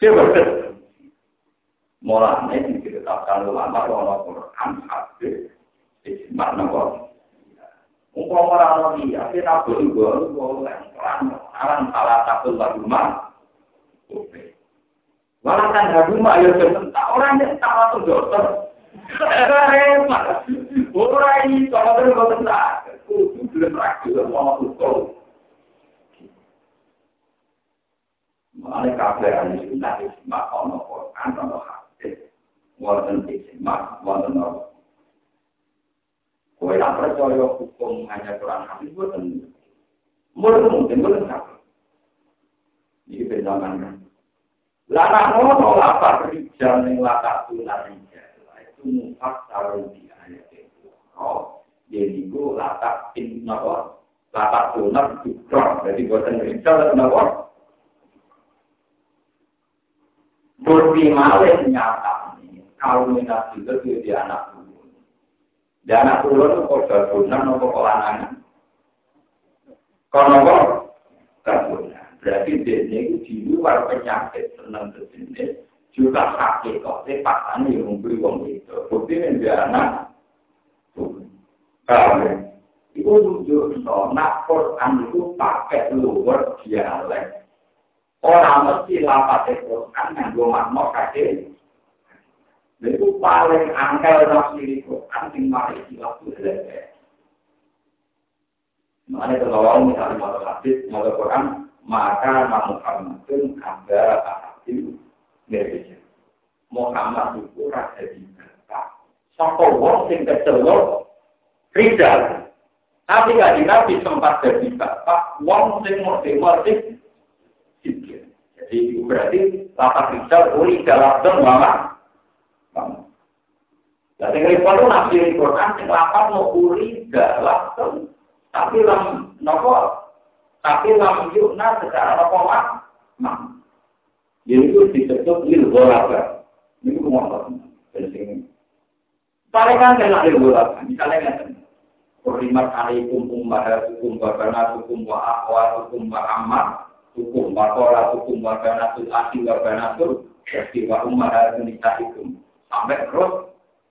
Betul. Mulanya diceritakan ulama Quran Quran hadis ijma nopo. Umpama ora ono dia, boleh boleh alam salah satu lagu mah. Oke. Walakan haduma ayo sebentar orang yang tak waktu dokter. Repot. Ora ini kalau terus boten tak. Kudu belum ragu sama kudu. Mulai kabeh ahli sunnah. Kowe tak percaya hukum hanya Quran hadis boten. Mungkin boten sakit. Ini pendaman kan. Lana ngono lapar rijal ning tunar rijal. Itu mufak sarung di ayat itu. Oh, jadi itu latak in nopo. Tunar. Jadi buatan rijal nopo. Bukti malih nyata kalau minat itu di anak Dan aku lho itu kok gabungan apa kelangan? Karena kok gabungan. Berarti dia itu di luar penyakit senang ke juga sakit kok. Ini pasang yang memberi uang itu. Bukti ini dia anak. Kalau itu tujuh itu nak Quran itu pakai luar dialek. Orang mesti lapat Quran yang gue makmur kasih. Itu paling angkel nafsi Quran yang mari silap itu Makanya kalau misalnya mau hadis, mau Quran, maka Muhammadun ada ahadil Indonesia. Muhammad itu rasa di. Sampai wong sing kecelok Rizal. Tapi gak di Nabi sempat jadi bapak, wong sing sikir. Jadi berarti lapak Rizal uli dalam. Jadi kalau itu nabi Quran, sing mau uli dalam tapi lam nopo tapi lam yukna secara apa mak. Jadi itu disebut lil golaba. Ini semua penting. Paling kan kena lil golaba. Misalnya kan. Kurimat alaikum ummahatukum wa banatukum wa akhwatukum wa ammah. Hukum wa kola hukum wa banatul akhi wa banatul. Jadi wa ummahatukum. Sampai terus.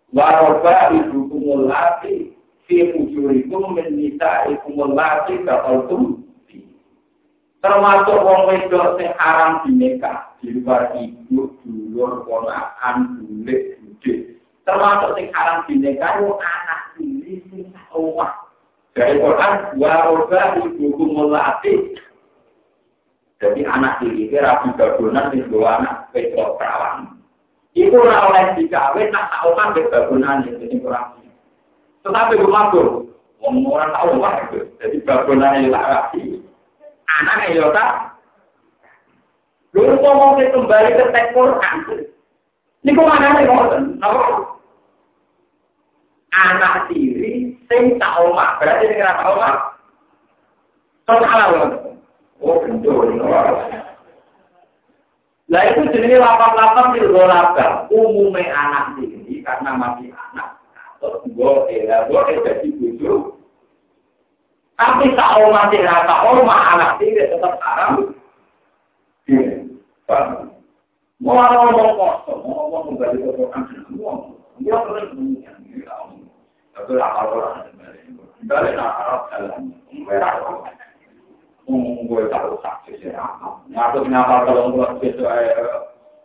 Waroba ibukumul lati. Fi ujurikum min nisaikumul lati. Kataltum termasuk wong wedok sing haram dinikah di luar ibu, dulur, ponakan, bulik, bude. Termasuk sing haram dinikah itu anak ini sing Allah. Dari Quran, wa roba ibu kumulati. Jadi anak ini kira rabi bagunan di anak wedok perawan. Itu ora oleh dikawin nak tak omah di bagunan ini kurang. Tetapi gue matur, orang tahu lah itu. Jadi bagunan yang tak rapi anak ya tak. Lu mau kembali ke teks Quran. Ini kok mana nih ngoten? Anak tiri sing tak omah, berarti sing ora tak omah. Salah Oh, betul. Lah itu jenis lapan-lapan di golabal. Umumnya anak tiri karena masih anak. Terus gue, ya, gue jadi. Tapi kalau masih rata oma anak tidak tetap haram. Mau ngomong kosong, mau ngomong kembali ke Quran, ngomong. Dia terus mengingat, tapi apa orang kembali ke Arab jalan, merah. Gue tahu saksi sih, ngatur kenapa kalau gue besok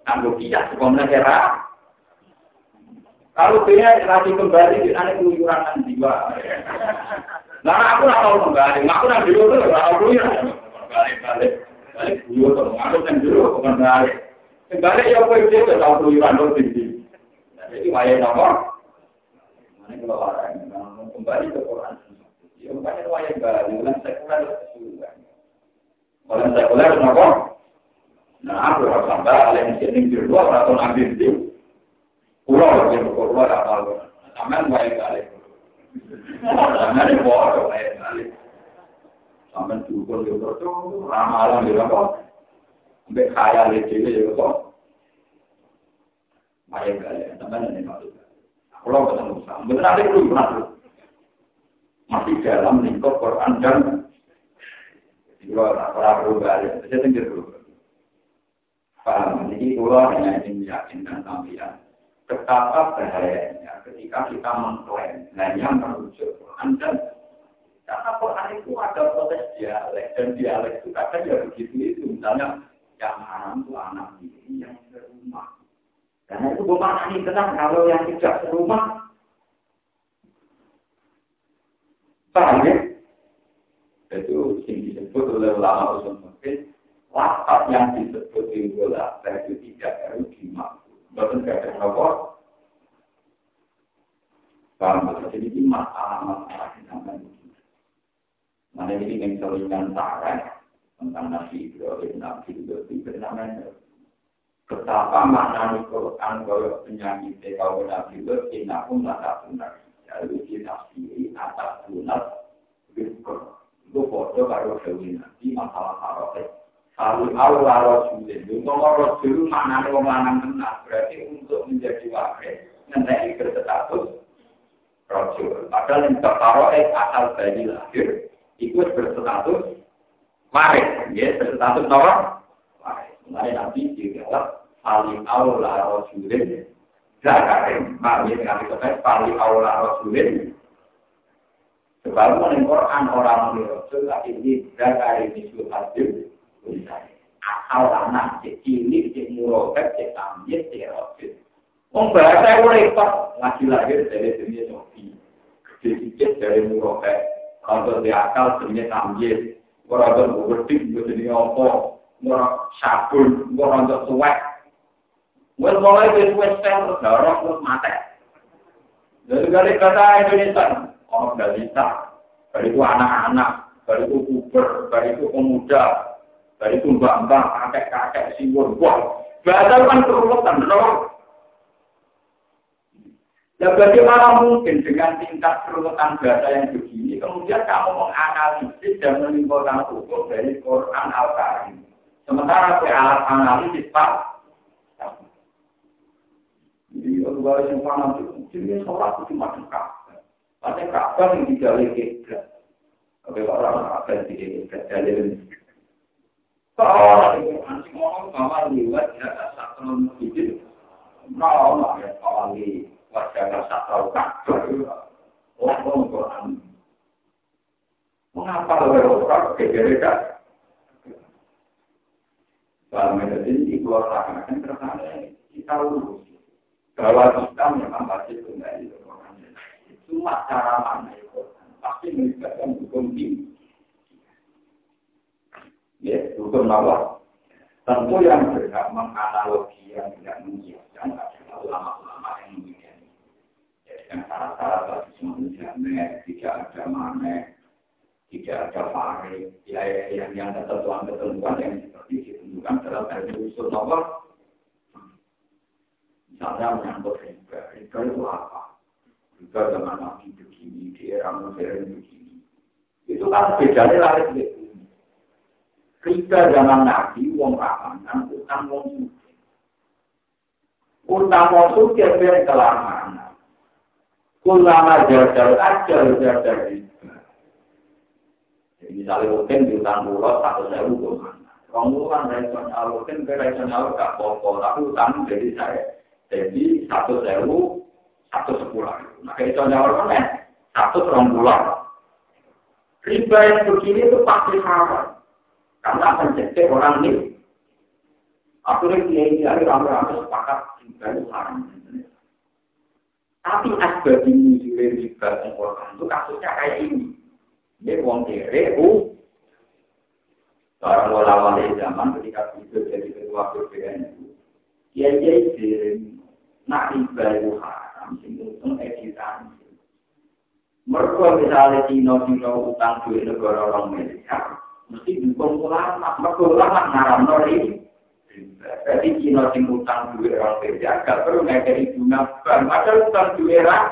tanggung tidak sekolah. Kalau dia lagi kembali, aneh keluyuran jiwa. Nah, aku nggak tahu kembali, aku nggak dulu tuh, nggak tahu ya. Balik, balik, balik dulu tuh, aku kan dulu kembali. Kembali ya aku itu tahu keluyuran tuh tinggi. Jadi wayang nomor. Mana kalau orang kembali ke Quran. Ya, makanya wayang balik, bukan sekuler Kalau sekuler nomor. Nah, aku harus sampai mesin yang dua atau nabi itu. Pulau yang berkuat apa? Aman wayang balik. Sampai bodoh kayak kali. Sampai dukun itu tuh ramalan di apa? Sampai kaya itu kok. Baik kali, maksud. Kalau ketemu sama, benar ada itu pernah masih dalam lingkup Quran dan kalau para perubahan, saya tinggal dulu. Paham? Jadi kalau hanya ingin meyakinkan sampai betapa bahayanya ketika kita mengklaim hanya merujuk Quran dan karena Quran itu ada proses dialek dan dialek itu kadang ya begitu itu misalnya yang haram itu anak ini yang serumah karena itu bukan ini tenang kalau yang tidak serumah paham ya itu disebut oleh ulama usul mungkin Lapat yang disebut di bola itu tidak harus dimaksud. Bahkan tidak ada. Paham Jadi ini masalah-masalah yang namanya Mana ini ingin selikan tarik tentang Nabi Ibrahim, Nabi Ibrahim, namanya betapa makna Quran kalau penyakit kalau Nabi Ibrahim, aku mata benar. Lalu kita sendiri atas lunas, itu foto kalau Dewi Nabi masalah haroket. Kalau Allah Rasulullah, ngomong Rasul maknanya wong lanang tenar, berarti untuk menjadi wakil, nanti berstatus Rasul. Padahal yang tertaruh asal bayi lahir, ikut berstatus waris, ya berstatus nomor waris. Mulai Nabi dijawab paling Allah Rasulullah, zakarin, maknanya dengan dikatakan paling Allah Rasulullah. Sebab menurut Quran orang Rasul, tapi ini zakarin itu hadir, Asal anak cek cilik, cek murokat, cek tamjid, cek rojit. Wong itu repot. Ngaji lahir dari dunia sofi. Dikit dari murokat. Kalau di akal dunia tamjid. Kalau berdik, dunia opo. Murah sabun, murah untuk suwek. Mulai mulai dari terus darah, terus mati. Jadi dari kata Indonesia, orang dari itu anak-anak, itu dari itu pemuda, dari itu mbak-mbak, kakek-kakek, simbol, wah. Bahasa kan keruwetan, loh. Ya bagaimana mungkin dengan tingkat keruwetan bahasa yang begini, kemudian kamu menganalisis dan menimbulkan hukum dari Quran Al-Karim. Sementara ke alat analisis Pak, jadi kalau yang mana itu, jadi sholat itu kabar. Macam kabar yang tidak lagi Tapi orang akan tidak dalil kalau itu nanti ngomong bahwa liwat ya satu masjid, mau ya kalau di wajah satu kakak, ngomong Quran. Mengapa orang kegerekan? Kalau mereka ini keluar tangan karena kita urus bahwa kita memang pasti Quran. Cuma cara mana itu pasti melibatkan hukum tinggi. Ya, hukum Allah. Tentu yang berhak menganalogi yang tidak mengiyakan adalah ulama-ulama yang demikian. Jadi dengan syarat-syarat tadi menjamin, tidak ada mana, tidak ada fare, ya, yang yang ketentuan-ketentuan yang seperti ditentukan dalam ilmu usul Allah. Misalnya menyangkut riba, riba itu apa? Riba zaman nabi begini, di era modern begini. Itu kan bedanya lari Riba zaman Nabi, wong ramangan, utang wong suci. Utang wong suci biar kelamaan. Kulama jajal ajal jajal riba. Jadi misalnya mungkin di utang pulau satu sewu ke mana. Kamu kan reson mungkin ke reson gak pokok, tapi utang jadi saya. Jadi satu sewu, satu sepuluh. Nah, reson kan ya, satu serong pulau. Riba yang begini itu pasti haram. Karena akan jadi orang ini. Dia ini hari ramai-ramai sepakat juga itu haram. Tapi asbab ini juga juga orang itu kasusnya kayak ini. Dia uang kere, u. Orang ulama di zaman ketika itu jadi ketua BPN itu. Dia jadi nak ibadah haram, sehingga itu editan. Mereka misalnya Cina-Cina utang duit negara orang Amerika, mesti dukung ulama, mereka ulama ngaram nori. Jadi Cina sing utang duit orang kerja, gak perlu ngekeri bunga bank, padahal utang duit orang.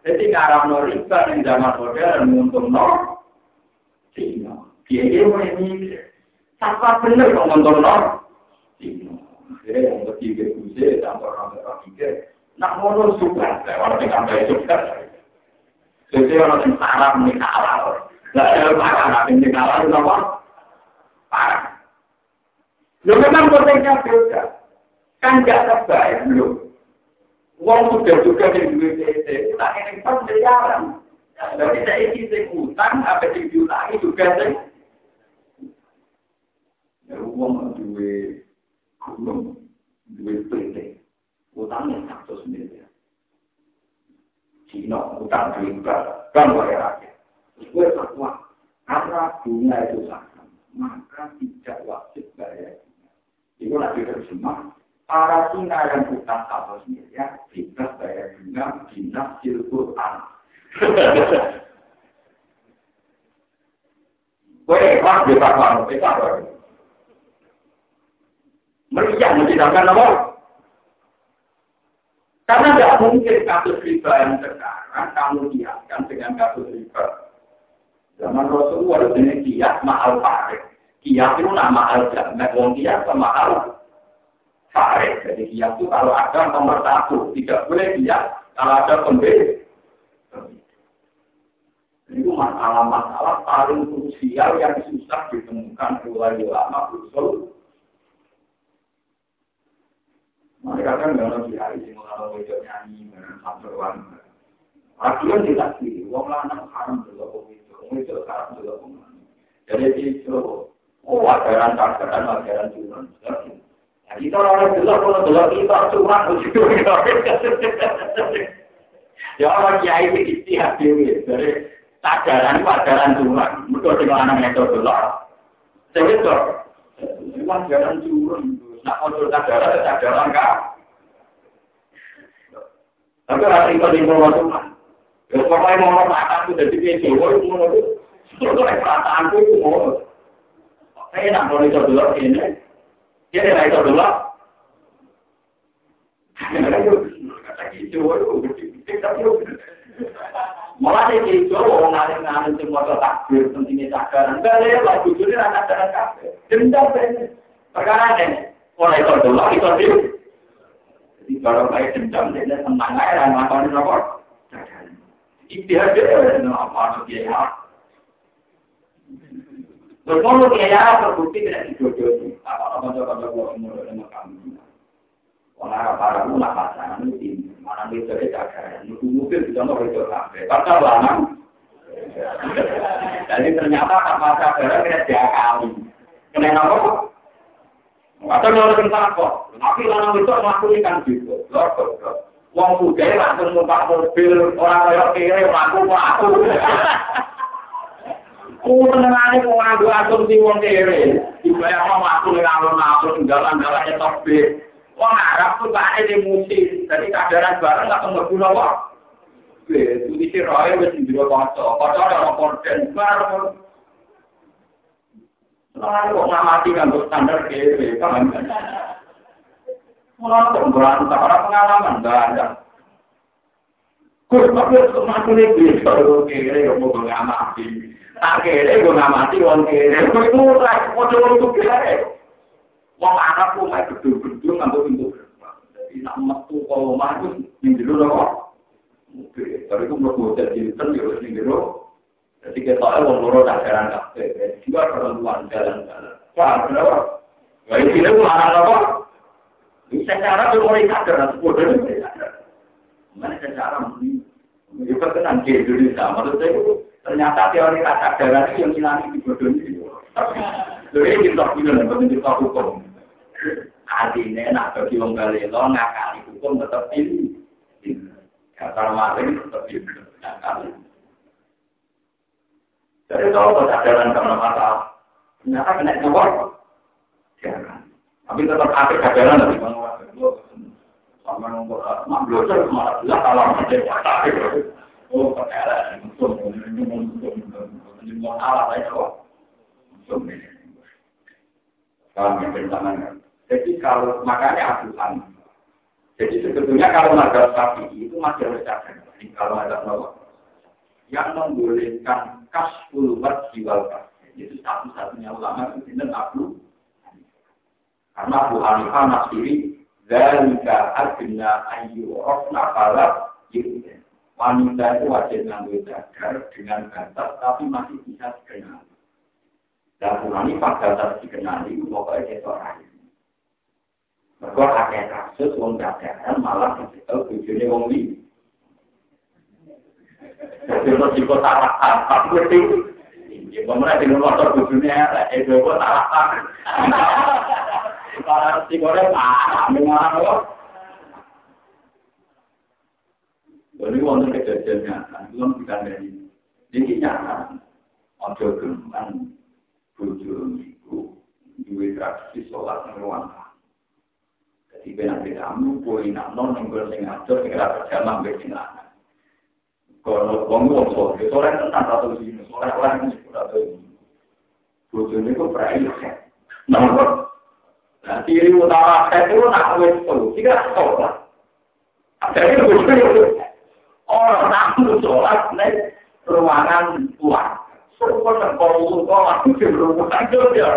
Jadi ngaram nori, kan yang zaman modern untung nor. Cina, dia dia? Cina, akhirnya yang ketiga kuse, sampai orang ketiga, nak ngono suka, orang yang sampai suka. Jadi orang yang sarap nih kalah. Nah, ya, parah, ini kalah itu apa? Parah. Lo memang potensinya beda. Kan gak terbayang lo. Uang sudah juga di duit PT, tak ini pas miliaran. Jadi saya isi utang, apa yang diulangi juga sih. Ya uang duit gunung, duit PT, utangnya satu miliar. Cina utang riba, kan bayar. Terus gue fatwa, karena bunga itu sama, maka tidak wajib bayar. Itu lagi terjemah, para Cina yang bukan satu miliar tidak bayar bunga dinas Quran. Weh, wah, bisa apa? Bisa apa? Meriah mencidakkan apa? Karena tidak mungkin kasus riba yang sekarang kamu kiaskan dengan kasus riba. Zaman Rasulullah ini kias mahal pakai. Kias itu nama al jamak, wong kias mahal Farid. Jadi dia itu kalau ada nomor satu, tidak boleh dia kalau ada pembeli. Itu masalah-masalah paling krusial yang susah ditemukan oleh ulama usul. Mereka kan nggak hari ini kalau itu nyanyi dengan samperan. Akhirnya tidak sih, wong lanang haram dulu itu, itu haram dulu. Jadi itu, oh ajaran ajaran ajaran turun. Kita orang dulu kalau dulu kita cuma begitu. Ya orang kiai itu istihad dewi tajaran pelajaran turun. Mereka dengan anak metode dulu. Jadi itu pelajaran turun. Nah kalau tajaran tajaran kah? Tapi rasa itu di Tuhan. Ya pokoknya mau makan itu dari video itu mau itu. Itu perasaan itu mau. Saya nak boleh coba ini. Dia tidak itu dulu. Malah dia itu orang ngalim ngalim semua takbir pentingnya cakaran. Enggak ada lah, jujurnya anak anak kafe. Dendam perkara ini. Mulai itu itu. Jadi kalau kayak dendam dia aja ngapain apa? Ikhtiar dia, apa dia ya? Terbukti tidak dijodohi. Apa-apa coba-coba kalau menurut kami. Orang para mulai pasangan itu mana. Mungkin mau itu sampai. Ternyata apa saudara kena diakali. Kena apa? Atau nyuruh kentang kok. Tapi lanang itu ngakuni kan gitu. Wong muda ya langsung numpak mobil. Orang kaya kiri, maku, maku. Kuwa nengani pengandu asumsi wong kiri. Dibayar wong maku ngalur ngalur jalan-jalan nyetok bis. Wong harap pun tak ada emosi. Jadi kadaran bareng gak kemerbu nopo. Bis, iki isi rohnya wajib juga kocok. Kocok ada rokok dan bareng. Lalu kok ngamati kan standar kere, kan? Mulai berantak, orang pengalaman, ada. Kok tapi untuk mampu nih, kalau kere, mau ngamati. Kere gue ngamati wong kere. Gue mau coba untuk kere. Wong anak pun main gedung-gedung ngambil pintu. Jadi nak metu kalau mah itu kok. Oke, tapi itu mau jadi cinta ya dulu. Jadi kita tahu wong loro tak jalan kafe. Juga perempuan jalan-jalan. Wah, kenapa? Wah, ini gue marah apa? Bisa cara tuh mulai sadar, sepuluh dari sadar. Mana cara mungkin? Itu di Indonesia, menurut saya Ternyata teori kata darah itu yang hilang di bodoh ini. Ini kita bilang dapat kita hukum. Artinya nak bagi orang galelo ngakali hukum tetap ini. Kata maling tetap ini. Ngakali. Jadi kalau kesadaran karena masalah, ternyata kena. Jangan. Tapi tetap ada kesadaran dari ada Oh. Jadi kalau makanya asuhan. Jadi sebetulnya kalau mazhab sapi itu masih harus cacat. Kalau ada bahwa yang membolehkan kasful jiwal itu satu-satunya ulama itu tidak Abu karena Abu Hanifah dari adna ayu rofna falak gitu wanita itu wajib ngambil cadar dengan batas tapi masih bisa dikenali. Dan Qurani pada batas dikenali pokoknya itu rahim. Mereka ada kasus wong dadaran malah dicekel bojone wong li. Jadi resiko salah apa berarti? Ya pemerintah dengan motor elek, itu kok salah apa? Para resikonya parah, memang kok. Jadi wonten kejadian nyata, itu kan kita dari ini nyata. Ojo geman bojo niku duwe tradisi sholat ning ruang Jadi beda-beda kamu boleh non yang gue sing ngatur sing ora berjamaah mbek sing lanang. Kalau wong wong sore, sore tentang satu sini, sore orang ini sudah tahu. Bojo niku prai Nomor Nah, ciri utama saya itu nak wes tuh, tiga sholat. Ada itu bojo orang nak sholat nih ruangan. Kok nang kono kok aku di rumah aja ya.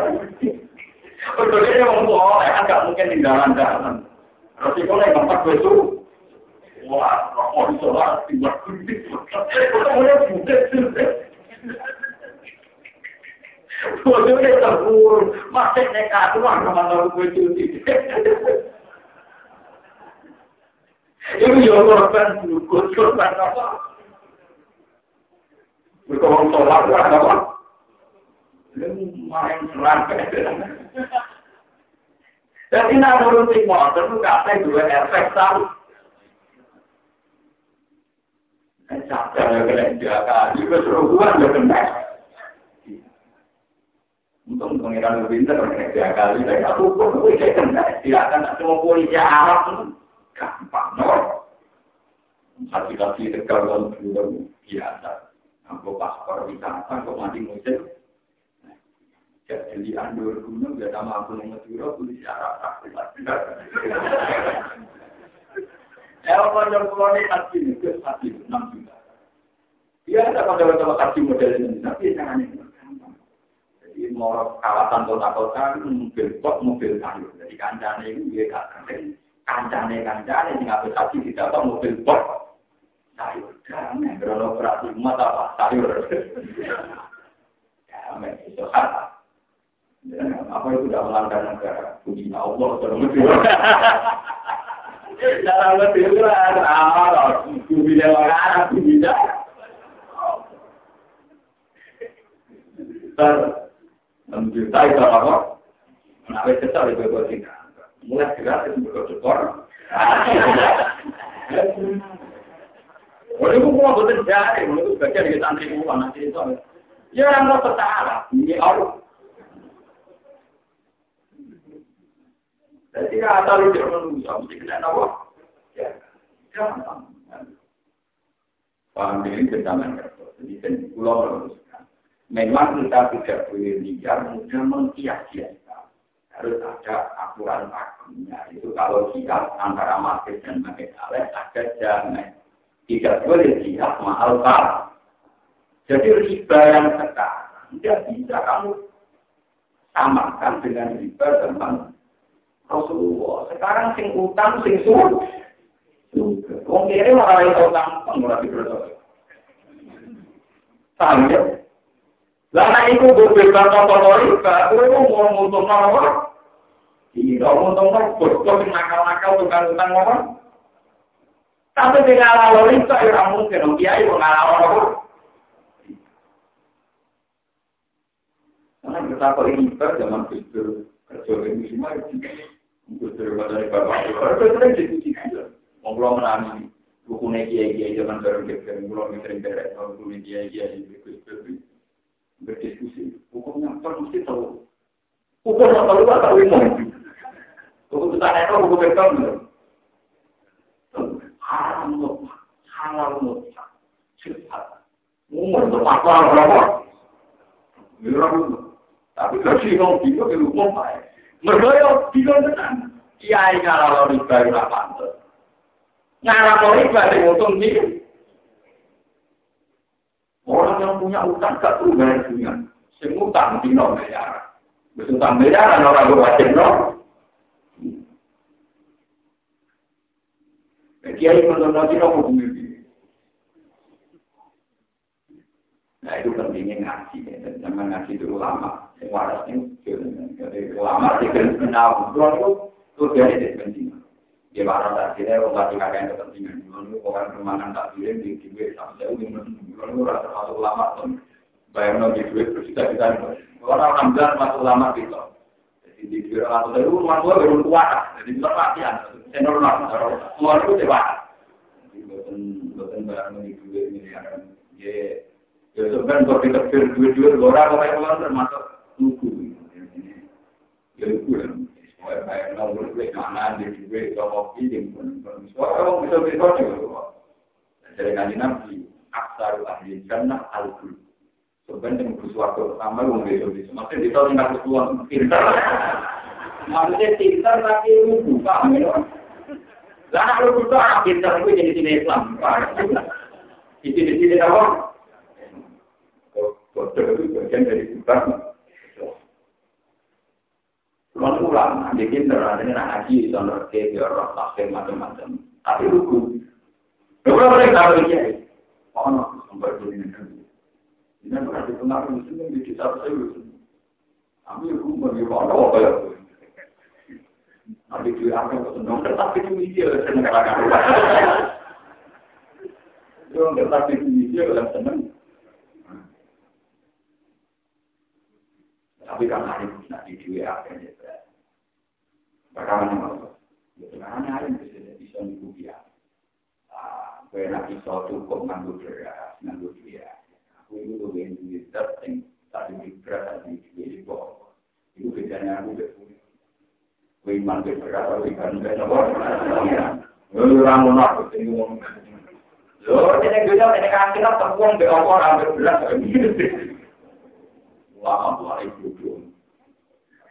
Betul dia mau ngomong, agak mungkin di jalan-jalan. Kalau yang tempat itu, wah. Ini yang korban dulu. Jadi nak nuruti motor itu kata dua efek tahu. Capek ya kena jaga, juga seruan ya kena. Untung pengiran lebih tapi aku pun bisa kena. Tidak akan cuma polisi Arab gampang, no. Kasih-kasih tegal dan biasa. Aku paspor wisata, kok mati musim. Jadi andur gunung, gak sama aku polisi arah tak Ya, apa yang ini hati enam juta. Dia ada tapi ini Jadi kawasan kota-kota, mobil kok, mobil kayu. Jadi kancane ini, dia gak keren. Kancane, kancane, tinggal hati tidak tahu mobil kok sayur damai. Berono berarti mata apa sayur. Damai itu kata apa itu tidak melanggar negara? Puji Allah terus orang Nah, itu mau betul. Ya Allah. Jadi kata lu dia manusia, mesti kena nawa. Ya, jangan. Paham ini kecaman kerja. Jadi kan pulau meluruskan. Memang kita tidak boleh liar, mudah mengkias-kiaskan. Harus ada aturan pakemnya. Itu kalau siap antara masjid dan masjid ada jalan tidak boleh lihat mahal kal. Jadi riba yang sekarang tidak bisa kamu samakan dengan riba teman Rasulullah. Sekarang sing utang sing suruh. Wong kiri malah itu utang pengurang berdoa. Paham nek iku bebas kantong riba, kowe mau ngutung apa? Iya, ngutung apa? Bocor nakal-nakal tukang utang apa? Tapi di ngalah itu ya mungkin, dia itu ngalah apa. Karena kita ini kita zaman itu kerja ini semua itu untuk dari bapak belum sering berdiskusi. Tapi. Yang bingung tenang. Kiai kalau riba itu apa? Ngalah riba di untung sih. Orang yang punya utang gak perlu bayar dunia. Sing utang di nol miliar. Utang miliar orang berwajib nol. Kiai menurut nopo bumi Nah itu pentingnya ngaji, dan jangan ngaji dulu lama. Yang waras ini, jadi ulama sih kan kenal. Kalau itu Itu dia ini penting. Dia marah tadi, dia mati kakek kepentingan. Lalu orang kemanan tak pilih di duit sampai saya ingin lalu rasa masuk lama tuh. Bayang di duit terus kita kita orang alhamdulillah masuk lama gitu. Jadi di duit atau dari rumah tua baru kuat. Jadi bisa latihan. Saya normal. Semua itu cepat. Jadi bukan bukan bayang di duit ini ya. Ya sebenarnya kalau kita duit-duit orang orang orang termasuk lugu. Ya ya. bisa bisa dari kajian nabi ahli jannah al kul sebenarnya waktu pertama bisa maksudnya di tahun nggak kesuwan pintar maksudnya pintar tapi lu buka lah lu buka pintar gue jadi sini Islam di sini apa kok itu bagian dari bukan Kalau ulama, di pinter, ini nak ngaji, itu ngerti, biar roh, tafsir, macam-macam. Tapi lugu. Kalau boleh tahu ini, oh, no, sampai ini kan. Ini berarti pengaruh muslim di kita saya Tapi lugu bagi orang apa ya? Nanti dia akan senang, tetapi itu dia senang katakan. Tetapi itu dia senang. Tapi kan hari ini di dua akhirnya Bagaimana maksud? Ya, ada yang bisa bisa mengikuti ya. Kue nak bisa cukup nganggur beras, nganggur dia. Aku itu tuh yang tadi di beras, tadi di bawah. Itu bedanya aku betul. Kue iman ke beras, ke bawah. Lalu orang aku tinggi ngomong. Ini gue ini kita temuan ke orang ambil beras. Wah, itu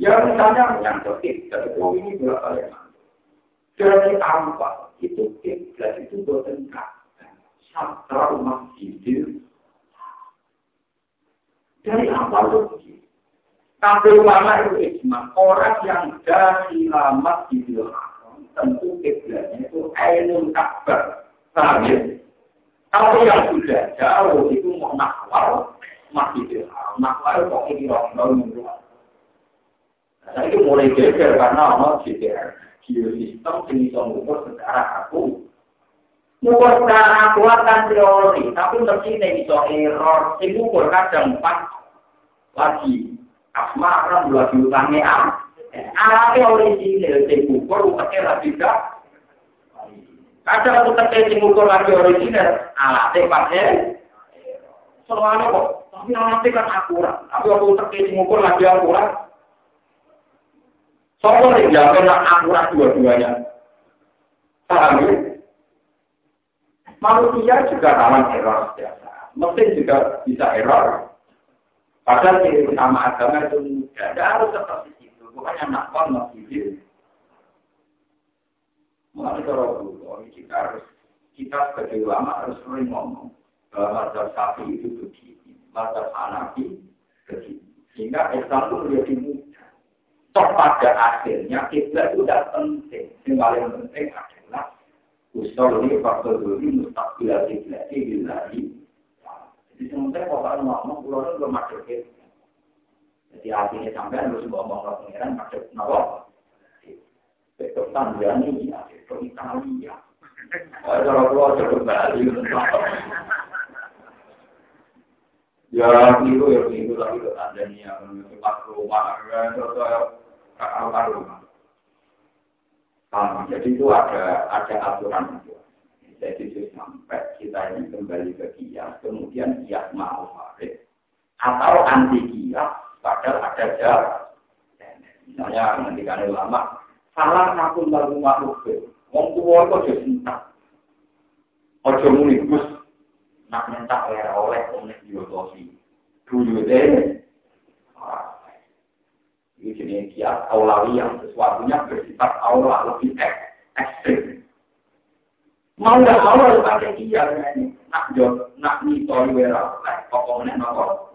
Ya misalnya yang dari oh ini berapa ya? Dari apa? Itu kiblat itu buatan Satra masjid. Dari apa itu? Tapi ulama itu ijma. Orang yang dari lama di tentu kiblatnya itu ainul kabar. Paham ya? Kalau yang sudah jauh itu mau nakwal, masjidil haram. Nakwal kok ini orang-orang Nah, itu mulai geger karena ono GDR, geosistem yang bisa mengukur secara aku. Mengukur secara aku akan teori, tapi mesti bisa error. Yang mengukur kadang empat lagi. Asma kan dua diutangi am. Alatnya orisinil, yang mengukur uketnya lagi gak. Kadang aku terkait yang mengukur lagi orisinil, alatnya pakai. Soalnya kok, tapi alatnya kan akurat. Tapi aku terkait yang mengukur lagi akurat. Sopo yang jawab nak akurat dua-duanya. Paham ya? Manusia juga rawan error biasa. Mesin juga bisa error. Padahal di sama agama itu mudah. Tidak harus seperti itu. Bukannya nakal masih Mulai kalau dulu, kita harus kita sebagai ulama harus sering ngomong bahwa mazhab sapi itu begini, mazhab hanafi begini. Sehingga Islam itu menjadi mudah. Toh pada akhirnya itu tidak penting. Yang paling penting adalah usul ini faktor dulu ini Jadi sementara kalau ngomong pulau itu belum Jadi artinya sampai harus ngomong ke pengiran masuk nawa. Besok Tanzania, besok Italia. Kalau pulau cukup. Ya, ya, itu ke Tanzania, ke rumah, ke Nah, jadi itu ada ada aturan itu. Jadi sampai kita ini kembali ke kias, kemudian kias mau farid atau anti kias, padahal ada jarak. Misalnya ketika ulama, salah satu lagu makhluk Wong tua itu jadi cinta. Ojo muni nak minta oleh oleh oleh diotosi. Dulu deh, jenis kias aulawi yang sesuatunya bersifat aula lebih ekstrim. Mau nggak mau harus pakai dia ini. Nak jod, nak mito wera, kok ngomongnya nopo.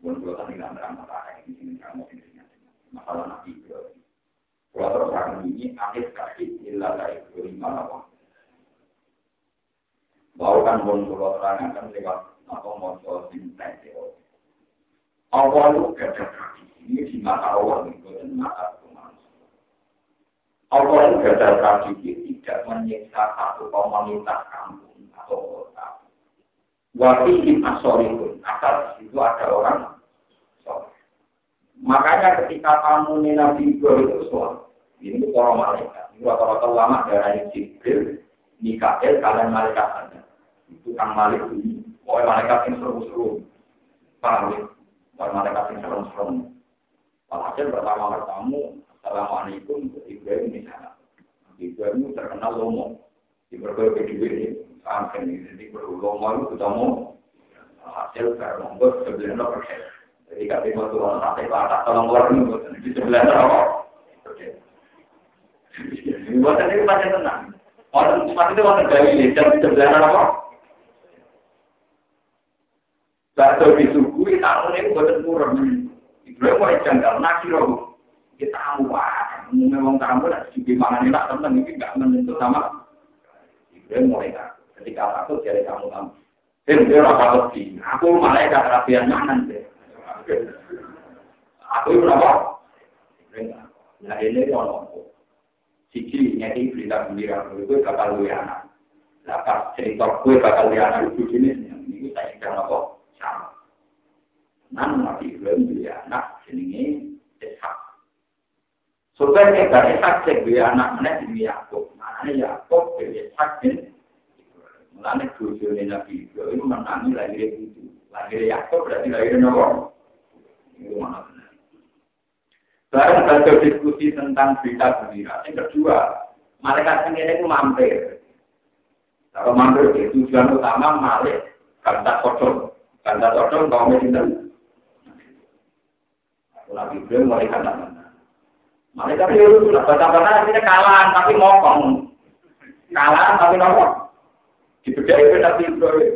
Untuk tadi nggak berangkat ini sini kamu ini masalah nabi Ibrahim. Kalau akan ini akhir kasih ilah dari lima apa. Bahwa kan pun kalau terangkan lewat apa mau cinta itu. Awal gada tradisi ini di mata itu dan mata manusia. Awal itu gada tradisi tidak menyiksa satu komunitas kampung atau kota. Wafi asorikun, asal itu ada orang Makanya ketika kamu Nabi Ibrahim itu soal, ini para malaikat. Ini rata-rata lama dari Jibril, Mikael, kalian malaikat saja. Itu kan malik ini. Pokoknya malaikat yang seru-seru. Paham ya? malaikat yang seru-seru. Walhasil pertama bertamu, Assalamualaikum, Ibrahim di sana. Ibrahim terkenal lomo. Di berbagai video ini, sampai ini, di berbagai lomo itu ketemu. Hasil karena membuat sebenarnya persen. Jadi kami mau turun sampai ke atas tolong keluar di sebelah. Buatan ini pasti tenang. Orang pasti orang gawe jam sebelah rokok. Bakso disuguhi tahun ini buatan kurang. Mau janggal nasi roh. Kita wah, memang kamu lah mana ini tak menentu sama. Ibu mulai ketika aku jadi kamu dia orang Aku malaikat deh. Aku apa? Nah ini nyati berita gembira, bakal lu anak. Nah pas cerita gue bakal lu anak itu jenis ini saya apa? Sama. Nan nabi Ibrahim dia anak jenenge Ishak. Sebenarnya dari Ishak cek dia anak mana di Yakub. Mana Yakub dari Ishak bin Mulanya tujuan Nabi Ibrahim menangi lahir itu. Lahir Yakub berarti lahir Nabi. Baru ada diskusi tentang berita gembira. Yang kedua, malaikat sendiri itu mampir. Kalau mampir itu tujuan utama malik kanta kotor. Kanta kotor kau mencintai. Nabi Ibrahim kata Malaikat itu sudah kalah tapi ngomong. Kalah tapi Nabi Ibrahim.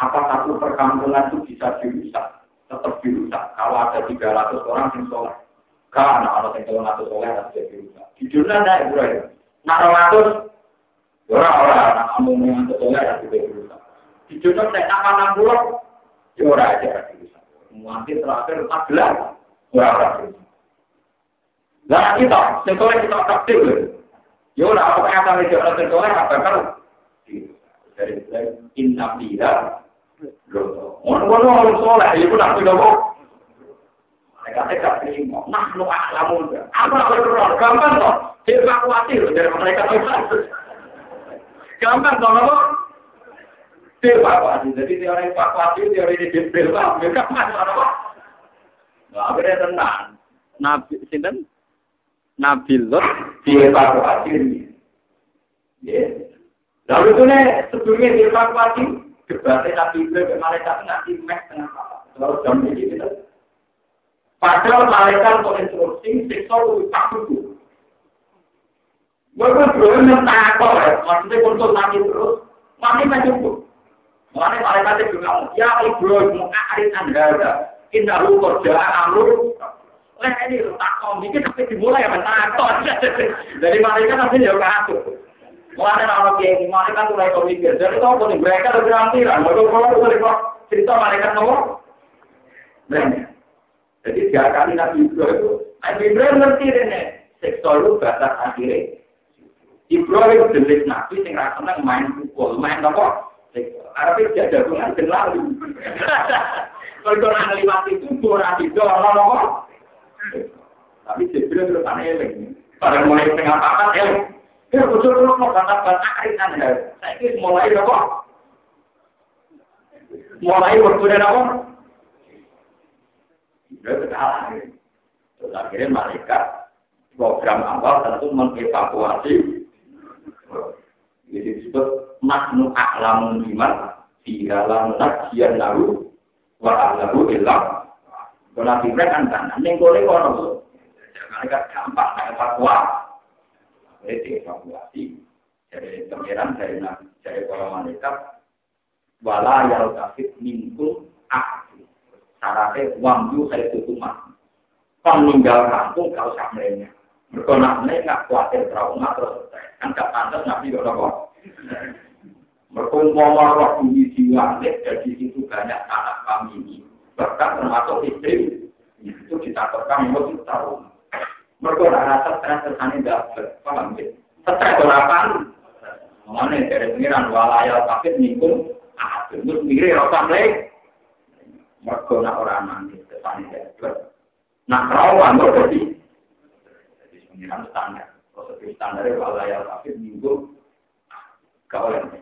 Apa satu perkampungan itu bisa dirusak? tetap dirusak. Kalau ada 300 orang yang sholat, karena ada yang 300 sholat harus jadi dirusak. Jujurnya ada Ibrahim. 200 orang-orang anak kamu yang sholat harus jadi dirusak. Jujurnya saya akan 60, ya. Nanti terakhir 14, orang harus Nah kita, sekolah kita aktif. Ya udah, apa yang akan dijual sekolah, apa kan? Dari inna bila Ngono-ngono orang soleh, itu nak tidak mau. Mereka tidak terima. Nah, lu aklamun. Apa berdoa? Gampang kok. Evakuasi dari mereka Gampang kok, apa? Evakuasi. Jadi teori evakuasi, teori ini dibelak. Mereka mana? Nah, akhirnya tenang. Nabi, sinten? Nabi Lot dievakuasi. Ya. Lalu itu nih, sebelumnya dievakuasi, Debatnya Nabi Ibrahim malaikat nanti meh tengah Lalu jam ini gitu. Padahal malaikat untuk instruksi, siksa lebih takut. Gue kan belum yang takut ya, maksudnya untuk nanti terus, mah cukup. Makanya malaikat itu bilang, ya Ibrahim, mu'arid anda, indah lu kerja amru. Lah ini takut, dikit tapi dimulai ya takut. Dari malaikat nanti jauh takut. Mulanya orang kiai mereka kan mulai mikir. Jadi tahu pun mereka lebih rampiran. Mereka kalau boleh cerita mereka nomor. Jadi tiga kali Nabi Ibrahim Nabi Ibrahim ngerti ini. Seksual itu batas akhirnya. Ibrahim jenis Nabi yang rasanya main pukul, main apa? Tapi dia jagungan jelas. Kalau orang lewat itu, orang itu, orang apa? Tapi Jibril terus aneh Pada mulai tengah pakat, ya. Ya, betul betul mau ya. Saya mulai apa? Mulai berkuda apa? Sudah. Terus akhirnya malaikat program awal tentu mengevakuasi. Jadi disebut maknu aklamun iman di dalam najian lalu wa lalu ilah. Kalau mereka kan, neng boleh kalau malaikat gampang evakuasi. Jadi evaluasi dari pengiran dari dari para malaikat wala yal kafir minggu aktif. Syaratnya wang yu saya tutumat. Peninggal kampung kau. Mereka nak nggak khawatir trauma terus kan gak pantas nabi kok. Mereka situ banyak anak kami ini. Bahkan termasuk istri itu ditakutkan mau tahu. Mereka rasa stres tersani dapat, paham ya? Stres berapa? Mana dari pengiran walaya kafir minggu, ah terus mirip rasa lagi. Mereka nak orang nanti tersani dapat. Nah, rawan berarti. Pengiran standar. Prosedur standar walaya kafir minggu, kau yang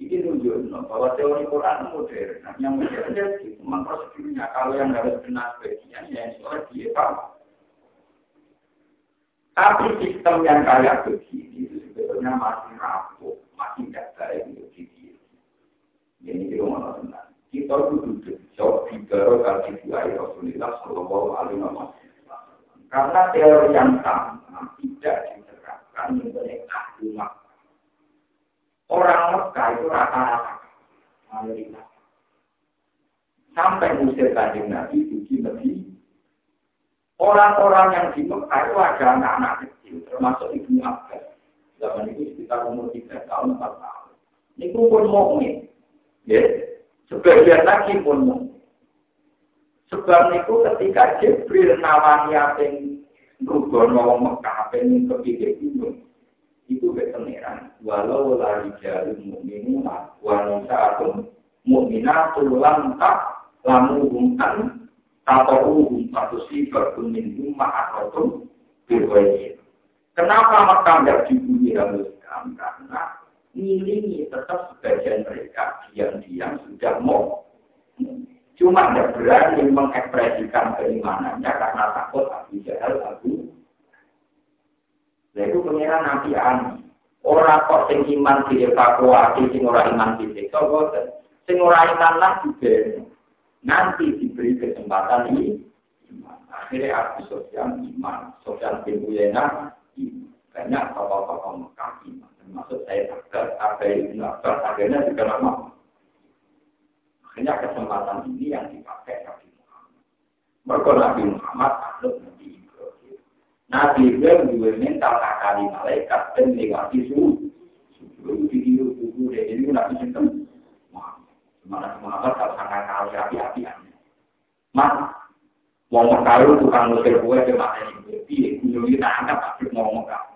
ini nunjuk bahwa teori Quran modern. Yang modern jadi memang prosedurnya. Kalau yang harus benar bagian, ya soal dia paham. Tapi sistem yang kayak begini itu sebetulnya masih rapuh, masih tidak baik untuk diri. Jadi di rumah tenang. Kita duduk jauh di baru kali dua Rasulullah Shallallahu Alaihi Wasallam. Karena teori yang sama tidak diterapkan mengenai ahli Orang Mekah itu rata-rata mayoritas. Sampai musir kanjeng Nabi di Nabi. Orang-orang yang di Mekah itu ada anak-anak kecil, termasuk ibu Abbas. Zaman itu sekitar umur 3 tahun, 4 tahun. Ini pun mukmin. Ya, sebagian lagi pun mukmin. Sebab itu ketika Jibril nawani apa yang mau Mekah, apa yang kepikir gunung itu keteneran. Walau lari jari mu'minuna wa nisa'atun mu'minatul lam tak lamu humkan atau uhum satu sifat kuning ma'arotum birwayi. Kenapa mereka tidak dibunyi Islam? Karena ini tetap sebagian mereka diam-diam sudah mau cuma tidak berani mengekspresikan keimanannya karena takut Abu Jahal Abu Lalu pengiran Nabi Ani. Orang kok sing iman dievakuasi, sing ora iman disiksa, boten. Sing ora iman lah juga. Nanti diberi kesempatan ini. Akhirnya Abu Sofyan iman. Sofyan bin Uyena Banyak tokoh-tokoh Mekah iman. Termasuk saya Agar, Agar Ibn Abbas, akhirnya juga lama. Akhirnya kesempatan ini yang dipakai Nabi Muhammad. Mereka Nabi Muhammad, Ahlul Nabi Nabi Ibrahim juga minta kali malaikat dan lewati suhu. Suhu video suhu deh ini nabi sinten. Mana semangat kalau sangat kali api-apian. Mas, mau mengkaru tukang musir kue ke mata ini. Iya, kunjungi tak angkat tapi mau mengkaru.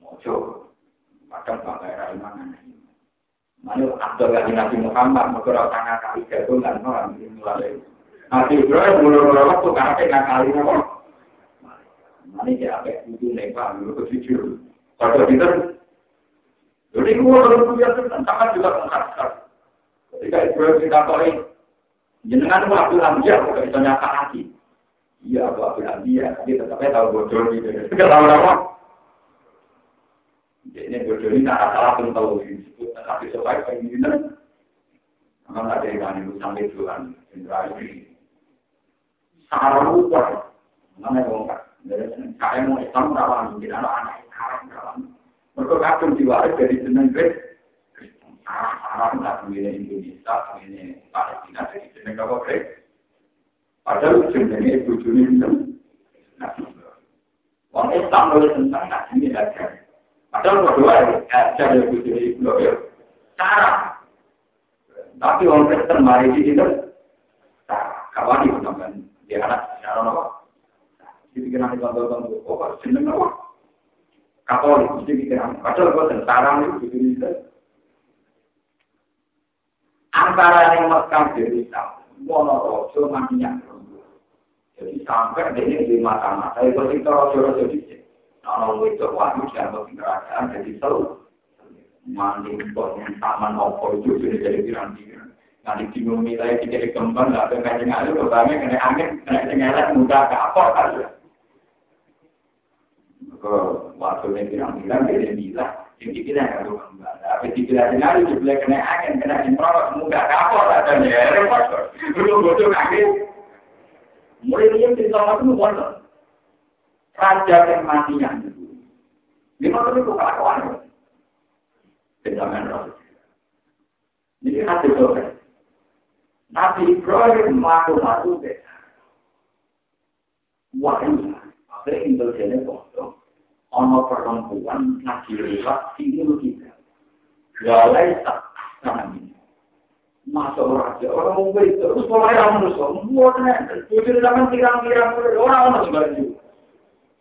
Mau coba. Padahal bagai rai Mana Abdul Ghani Nabi Muhammad, mereka sangat kali jagungan orang ini mulai. Nabi Ibrahim mulai-mulai waktu karena kali apa? Ini dia apa itu nembak dulu jujur. Pada kita, jadi gua kalau punya tentang sangat juga mengharapkan. Ketika Ibrahim tahu jenengan mau bilang dia bukan bisa nyata hati. Iya, aku bilang dia, tapi tetapnya tahu bodoh gitu. Tidak tahu apa. Jadi bodoh ini tak salah pun tahu disebut, tapi penginan. Memang ada yang itu sampai Indra ini. Sangat lupa, mana yang saya mau Islam rawan, tidak ada anak haram rawan. Mereka kadung diwaris dari jeneng Kristen. Haram tak punya Indonesia, punya Palestina, dari jeneng apa Kristen. Padahal jenengnya ibu Juni itu. Orang Islam boleh tentang nak ini. Padahal berdua ya, ajar ya ibu Juni itu. Cara. Tapi orang Kristen mari di. Kawan itu apa? dipikiran bangga-bangga. Oh, kok jeneng apa? Pikiran. Padahal tentara itu bisa. Antara yang. Jadi sampai ini di mata-mata itu rojo-rojo Kalau itu wajib jangan kerajaan jadi seru. Mandi bos taman opo itu jadi pikiran-pikiran. Nanti bingung nilai tiga kembang, nggak ada kajian ada, terutama kena angin, kena cengelat, mudah kapok kan ke waktu yang bilang-bilang dia jadi kita nggak kembali tapi dibilang sendiri juga kena angin kena improt mudah kapal ada ya repot belum bodoh angin mulai dia cerita itu bodoh raja yang matinya Lima itu kok kelakuan. Benjamin Ross. Ini hati sore. Nabi Ibrahim matu-matu deh. Wah, ini. Akhirnya intelijennya bodoh. Ono perempuan lagi lewat sini kita. Galai tak kami. Masuk raja, orang mau beli terus mulai orang musuh, buatnya, tujuh zaman tirang-tirang orang orang baju.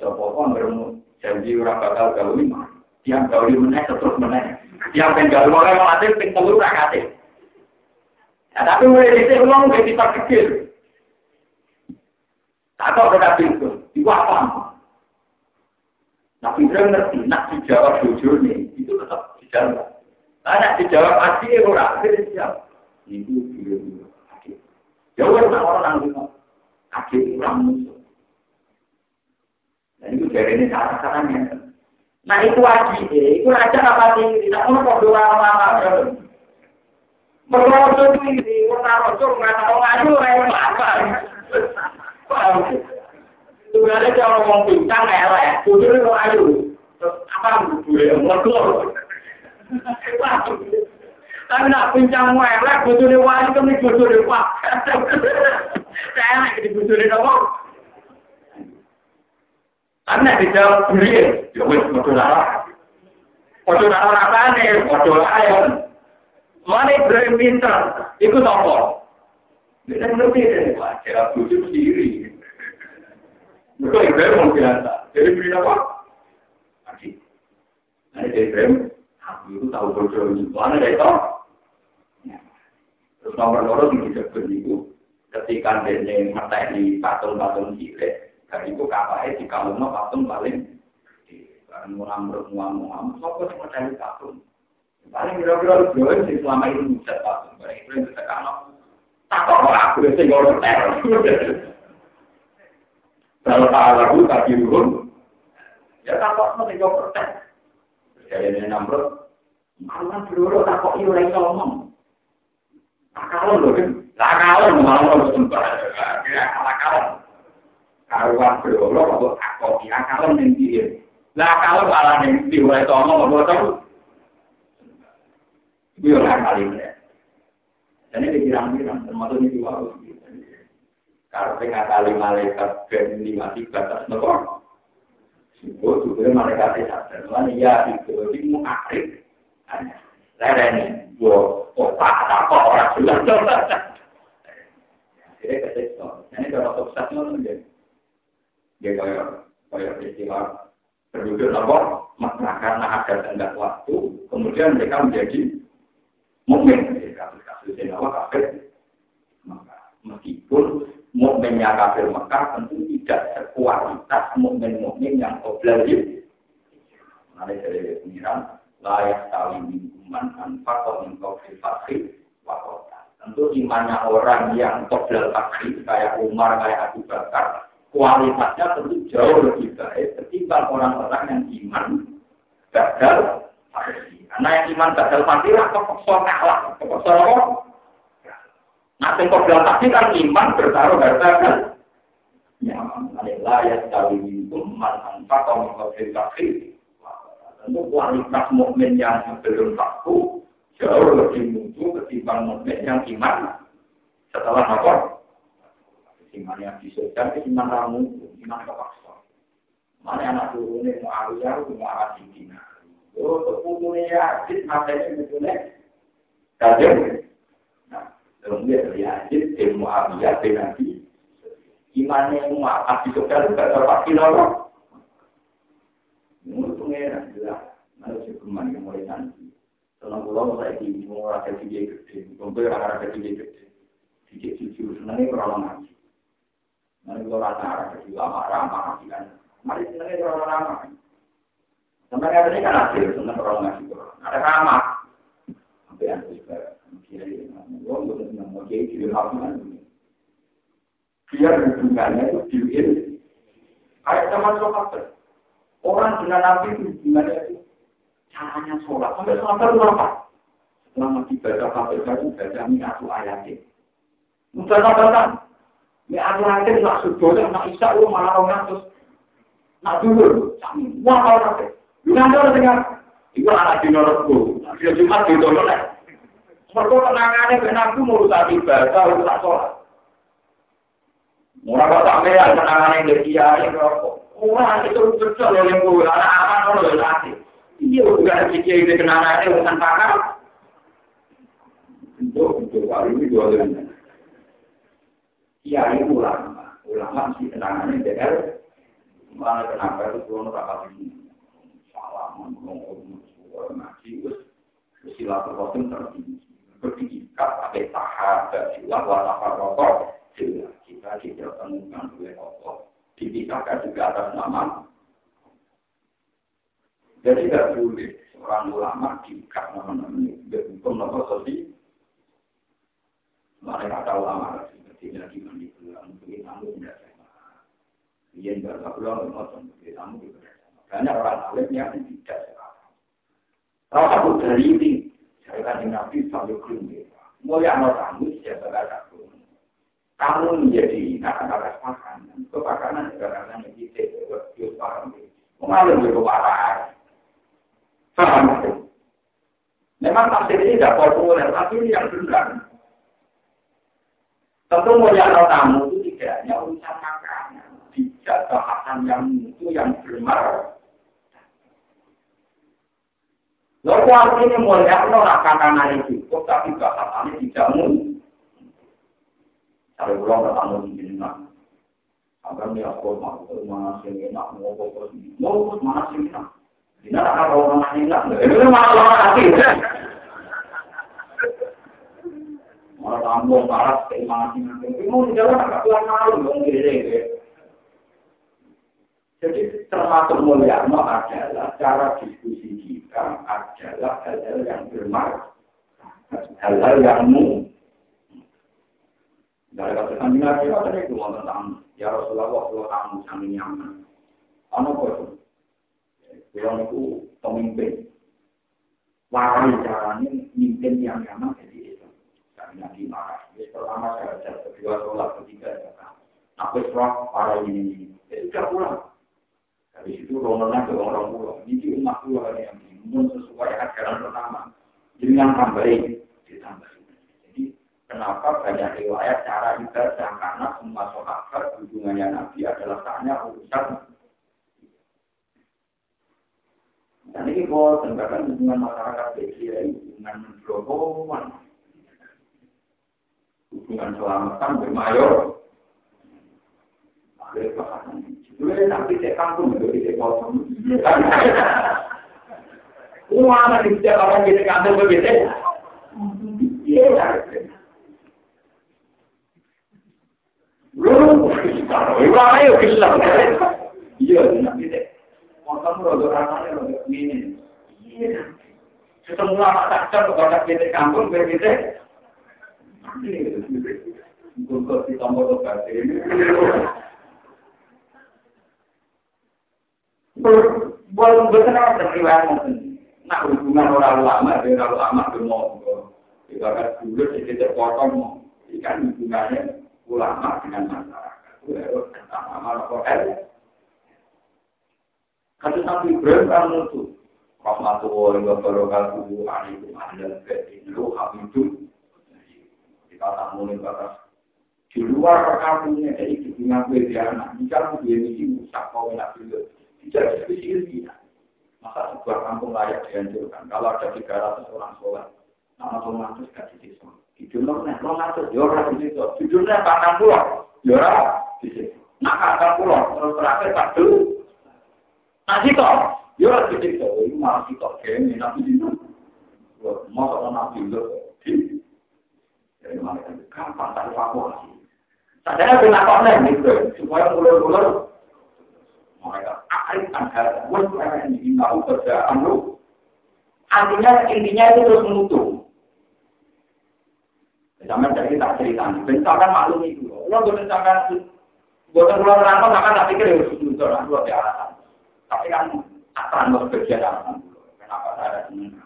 sopo. Sopo, bermu janji orang bakal gauli mah. Tiang gauli meneh terus meneh. Pengen gauli mulai mati ping telu rakate. Ya tapi mulai sini uang udah kita kecil. Tak tahu kita itu, diwakam. Nah, Fidra ngerti, nak dijawab jujur nih, itu tetap dijawab. Nah, dijawab asli, orang akhirnya dijawab dia dulu akhir. Jauh orang orang nanggung akhir orang musuh. Dan itu dari ini cara caranya. Nah itu wajib, itu raja apa sih? Tidak mau kok dua lama Merosot ini, orang rosot nggak tahu ngadu, orang apa? Sebenarnya kalau ngomong pincang elek, kudu itu ayu. Apa? Gue ngomong Tapi nak pincang elek bojone wali kemi bojone pak. Saya enak di nopo. Tapi nak dijawab beri, ya wis padha lara. Padha lara rasane, padha ayo. Mana Ibrahim pinter, itu nopo. Dia ngerti deh, Pak. Cara bujuk sendiri. Mereka Ibrahim mau biasa. Jadi beri apa? Aji. Nah, Ibrahim, aku tahu bodoh ini. Mana dia tahu? Terus nomor loro di disebut itu ketika dia di patung-patung cilik, dan itu kapalnya di kalungnya patung paling muam muam, sopo mencari patung. Paling kira-kira join sih selama ini patung. Barang itu yang kita kanok. Tak kok aku sih ngurus teror. Kalau tak lagu tak diurun, ya tak kok tiga persen. Jadi ini nomor, malah dulu tak kok iuran ngomong. Akalon loh kan, akalon malah harus sembah, ya akalon. Karuan berolo, apa akopi, akalon yang dia. Lah akalon malah yang diwai tomo, apa tahu? Itu yang kali ini. Dan ini dikirang-kirang, termasuk ini Karena kali malaikat ben lima tiga batas nopo. Juga malaikat sadar. Mana ya itu itu akrib. Saya ini Yo, otak apa orang jelas. Akhirnya kesiksa. Ini kalau sukses itu Dia kayak kayak istilah berduduk apa? Maka karena ada tenggat waktu, kemudian mereka menjadi mungkin kasus-kasus yang apa kafir. Maka meskipun mukminnya kafir Mekah tentu tidak sekualitas mukmin-mukmin yang obligasi. Nanti dari pengiran layak tahu man anfakoh min kofil fakri wakota. Tentu imannya orang yang fakri kayak Umar, kayak Abu Bakar, kualitasnya tentu jauh lebih baik ketimbang orang-orang yang iman gagal fakri. Karena yang iman gagal fakri lah kepeksa kalah, kepeksa apa? Nah, yang kodal fakri kan iman bertaruh harta kan. Ya, layak tahu man anfakoh min kofil fakri tentu kualitas mukmin yang belum takut jauh lebih muncul ketimbang mukmin yang iman setelah apa? Iman yang disediakan itu iman ramu, iman kepaksa. Mana anak turunnya mau Aliyah, mau Asidina. Oh, terpukulnya ya, Asid, matanya betulnya. Kajian. Nah, terus dia Asid, ilmu Aliyah, Nabi. Imannya mau Asidina, gak terpaksa loh. Menurut pengeran jelas, harus hukuman yang mulai nanti. Kalau pulau saya di mau rasa tiga gede, kumpul rasa tiga gede, tiga jujur, senangnya kurang ngaji. Nanti kalau rasa rasa lama ramah kan, mari senangnya kurang ramah. Sampai kata ini kan hasil, senang orang ngasih Quran. Ada kamar. Sampai yang juga, kira gue nggak senang mau jadi kiri hafal Biar hubungannya itu diuin. Kayak zaman. Orang dengan Nabi itu hubungannya itu caranya sholat. Sampai sholat itu apa? Selama dibaca sampai baru baca minatu ayatnya. Mudah Ya aku nanti nak subuh, nak isya, lu malah orang terus. Nak dulu, wah orang nanti. Nanti orang dengar, itu anak di norotku. Dia cuma di dorong lah. Mereka kenangannya urusan ibadah, urusan sholat. Murah kok sampai ya itu betul loh yang gue, anak-anak loh yang latih. Iya, udah ada kiai kenangannya urusan pakar. Untuk, untuk, hari ini dua kiai ulama, ulama mesti tenangannya DR. Mulai kenapa itu turun rapat ini? Salaman, ngomong, ngaji, terus silaturahim tertinggi. Berdikat pakai tahap, sila, watafar, rokok, sila. Kita tidak temukan oleh rokok. Dipisahkan juga atas nama. Jadi tidak boleh seorang ulama diikat nama-nama ini. Hukum nomor sosial. Mereka ulama tidak pulang, tamu tidak sama. Dia tidak pulang, nonton bagi tamu juga Banyak orang alim yang tidak sekarang. Kalau aku dari ini, saya kan nabi selalu tamu Kamu menjadi anak-anak makanan, kepakanan karena paham. Juga. Paham? Memang tafsir ini tidak populer, tapi ini yang benar. Tentu mulia tamu itu tidak hanya urusan makanan, tidak bahasan yang itu yang bermar. Lalu artinya mulia no makanan itu cukup, tapi bahasannya tidak mungkin. Kalau pulang ketemu di sini agar dia aku mau mana sih enak mau mau mana sih enak. Tidak ada orang enak, itu malah hati. Malah tambung parah keimanan ini. Mau jalan agak kuat malu dong Jadi termasuk mulia adalah cara diskusi kita adalah hal-hal yang bermakna, hal-hal yang mu. Dari kata kami nabi ada itu tentang ya Rasulullah kalau kamu sangat nyaman, apa itu? Kalau itu pemimpin, warai caranya mimpin yang nyaman jadi Nabi marah. Jadi pertama baca, kedua sholat, ketiga ya kan. Aku serah para ini, ya sudah pulang. Habis itu rombongan ke orang pulau. Ini umat pulau yang dimun sesuai ajaran pertama. Dengan tambahin, ditambahin. Jadi kenapa banyak riwayat cara ibadah karena semua sahabat hubungannya Nabi adalah tanya urusan dan ini kalau tentang hubungan masyarakat hubungan berhubungan, hubungan selamatan bermayor. Nanti saya kampung di kosong. Uang setiap orang kantor begitu. Iya. Lu, kalau ayo. Iya, nanti rodo. Iya. Kepada kita kampung. Untuk ditambah obat ini. Buat betul apa terkiwat mungkin. Nah hubungan orang lama dengan orang lama itu mau. Ibarat dulu sedikit terpotong. Ikan hubungannya ulama dengan masyarakat. Itu sama hotel. Kata Nabi Ibrahim kan itu. Rahmatullahi wa barakatuhu alaikum. Lu kata mulai batas di luar perkampungannya jadi di gue dia anak jika dia misi rusak kau enak dulu tidak diskusi dia masa sebuah kampung layak dihancurkan. Kalau ada tiga ratus orang sholat nama ratus kasih desa. Di nih lo ratus jorah di situ di jumlah bahkan pulau jorah di situ nah kakak pulau terus terakhir tak dulu nah situ jorah di situ ini malah situ kayaknya nabi itu mau orang nabi itu gampang tak evakuasi. Gitu, supaya mereka. Artinya intinya itu terus menutup. Sama dari tak cerita, bencakan maklum itu. Lo maka tak pikir ya orang dua alasan. Tapi kan. Kenapa ada senang?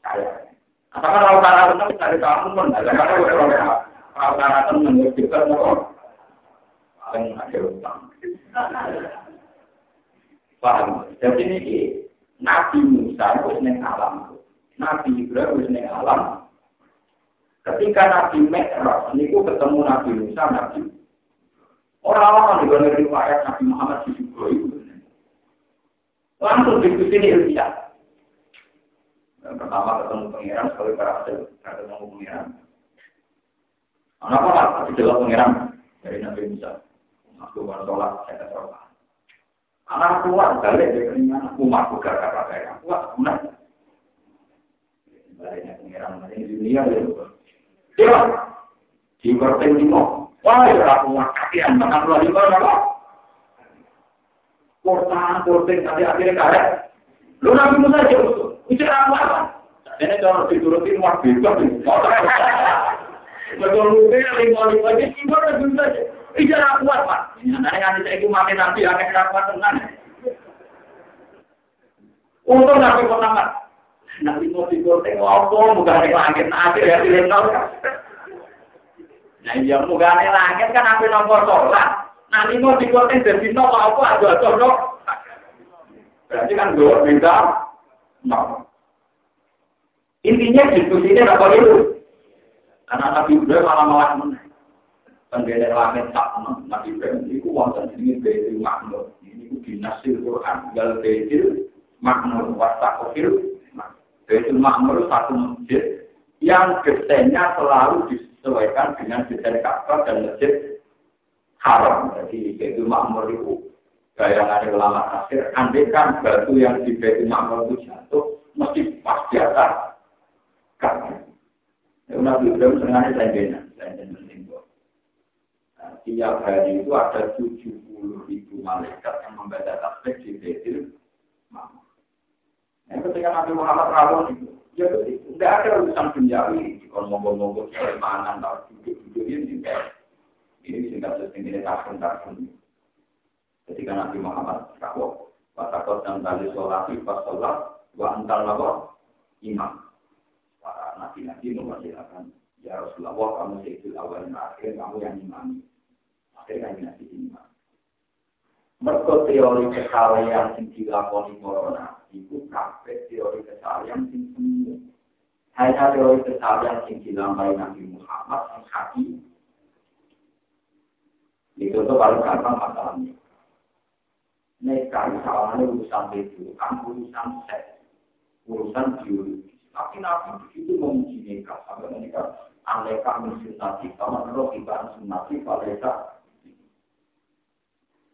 Saya. Apakah kalau cara senang dari kamu pun ada karena kalau kalau cara senang juga paling ada utang. Paham? Jadi ini Nabi Musa itu neng alam. Nabi Ibrahim itu neng alam. Ketika Nabi ketemu Nabi Musa, Nabi. Orang-orang di dalam riwayat Nabi Muhammad di itu. Langsung diskusi ini Ilmiah. Pertama ketemu pengiran, sekali berhasil ketemu pengiran. Kenapa lah? Tapi jelas pengiran dari Nabi Musa. Aku baru sholat, saya sholat. Anak kuat, balik dari keningan. Umat buka kata saya. Kuat, benar. Baliknya pengiran, ini dunia, ya. Ya, di korting limo. Wah, ya aku ngakatian makan luar lima apa? Kortan, korting, tadi akhirnya karet. Lu nabi Musa aja, itu apa? Ini kalau diturutin wah bebas. Betul lu lima lima aja, gimana bisa? Iya pak. Nah, yang saya itu nanti akan kuat tenang. Untung nabi pertama, Nabi mau digoreng apa? Bukan di langit akhir ya di nol. Nah iya bukan di langit kan aku nomor sholat. Nabi mau digoreng dari nol apa? Ada. Berarti kan dua beda nol. Intinya diskusinya apa itu? Karena Nabi Ibrahim malah malah menang. Penggede langit tak Nabi Ibrahim itu wonten ini beda makmur. Ini dinasir Quran. Gal beda makmur wasakofil Baitul Ma'mur satu masjid yang desainnya selalu disesuaikan dengan desain Ka'bah dan masjid haram. Jadi Baitul Ma'mur itu bayangan ulama akhir, andekan batu yang di Baitul Ma'mur itu jatuh, mesti pas di atas Ka'bah. Ya, Nabi Ibrahim saya sengaja menimbo. Nah, tiap hari itu ada 70 ribu malaikat yang membaca tasbih di Baitul Ma'mur. Yang ketika Nabi Muhammad rawon itu, ya tidak ada urusan penjari, kalau ngomong-ngomong soal mana, atau duduk-duduk ini ini singkat sesingkat Ketika Nabi Muhammad rawon, Watakot dan tali sholat, pas sholat, wa antar labo, imam. Para nabi-nabi mempersilakan, ya Rasulullah, kamu sehingga awal dan akhir, kamu yang imami. Akhirnya nabi imam. Mereka teori kesalahan yang dilakoni corona itu kafe teori kesalahan sing semu. Hanya teori kesalahan sing dilambai Nabi Muhammad yang hati. Itu tuh paling gampang masalahnya. Mereka misalnya urusan itu, kan urusan seks, urusan biologis. Tapi Nabi itu memuji mereka sampai mereka aneka mensunati sama roh ibarat sunati pada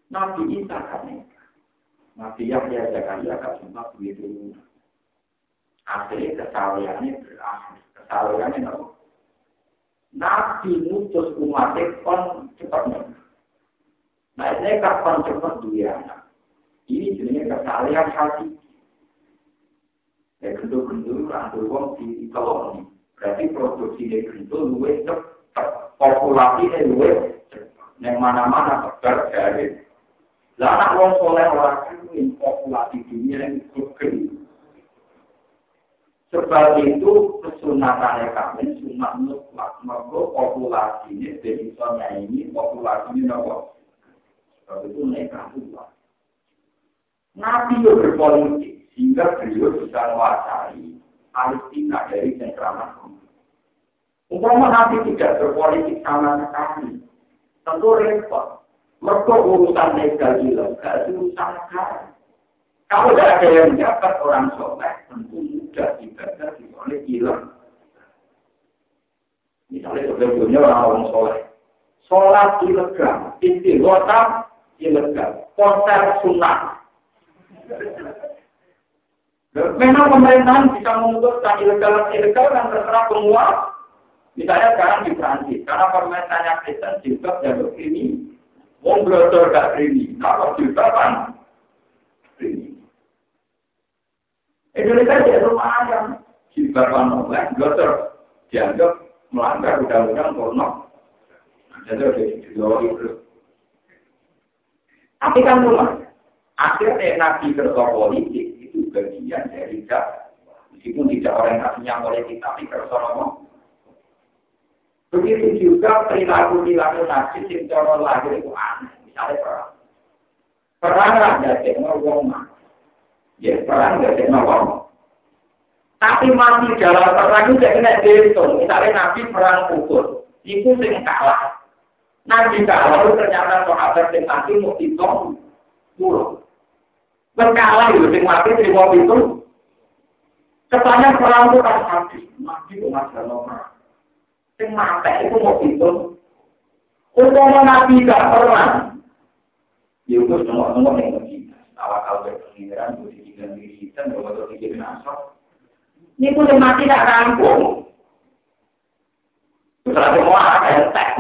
Nabi Isa kan Nabi Yahya Zakaria gak sempat begitu. Akhirnya kesalahannya berakhir. Kesalahannya apa? Nabi mutus umatnya kon cepatnya. Nah ini kapan cepat dia anak. Ini jenisnya kesalahan hati. Ya gendul-gendul rangkul wong di koloni. Berarti produksi dari gendul luwe cepat. Populasi luwe cepat. Mana-mana tegar dari lah anak wong soleh orang kawin populasi dunia yang bergeni. Sebab itu kesunatannya kami sunat mutlak. Maka populasinya dari soalnya ini populasinya nopo. Sebab itu mereka luar. Nabi itu berpolitik sehingga beliau bisa menguasai Palestina dari cengkraman Umpama Nabi tidak berpolitik sama sekali, tentu repot. Mereka urusan legal ilegal, urusan haram. Kalau tidak ada yang dapat orang soleh, tentu mudah ibadah oleh hilang. Misalnya sebelumnya orang-orang soleh. Sholat ilegal, istighotah ilegal, konser sunnah. Memang pemerintahan bisa memutuskan ilegal ilegal yang terserah semua. Misalnya sekarang di Prancis, karena pemerintahannya Kristen juga jalur ini Wong blodor gak ini, kalau juga kan Indonesia jadi lumayan. Jibarkan oleh dokter dianggap melanggar undang-undang porno. Jadi udah itu. Tapi kan rumah. Akhirnya nabi kerja politik itu bagian dari dakwah. Meskipun tidak orientasinya politik, tapi kerja ngomong. Begitu juga perilaku-perilaku nabi yang cara lahir itu aneh. Misalnya perang. Perang ada yang ngomong. Ya, perang yang ngomong. Tapi masih dalam perang itu kena dihitung. Misalnya Nabi perang pukul. Itu yang kalah. Nabi kalah ternyata sahabat yang mati mau hitung. Pulau. Berkalah itu yang mati di mau itu. Kesannya perang itu kan mati. Mati itu masih perang. Yang mati itu mau hitung. Untuk Nabi gak pernah. Ya itu semua-semua yang begini. Awal-awal berpengiran, berdidikan diri kita, berbuat diri nasab. Ini pun mati tidak rampung. Setelah semua ada yang tek.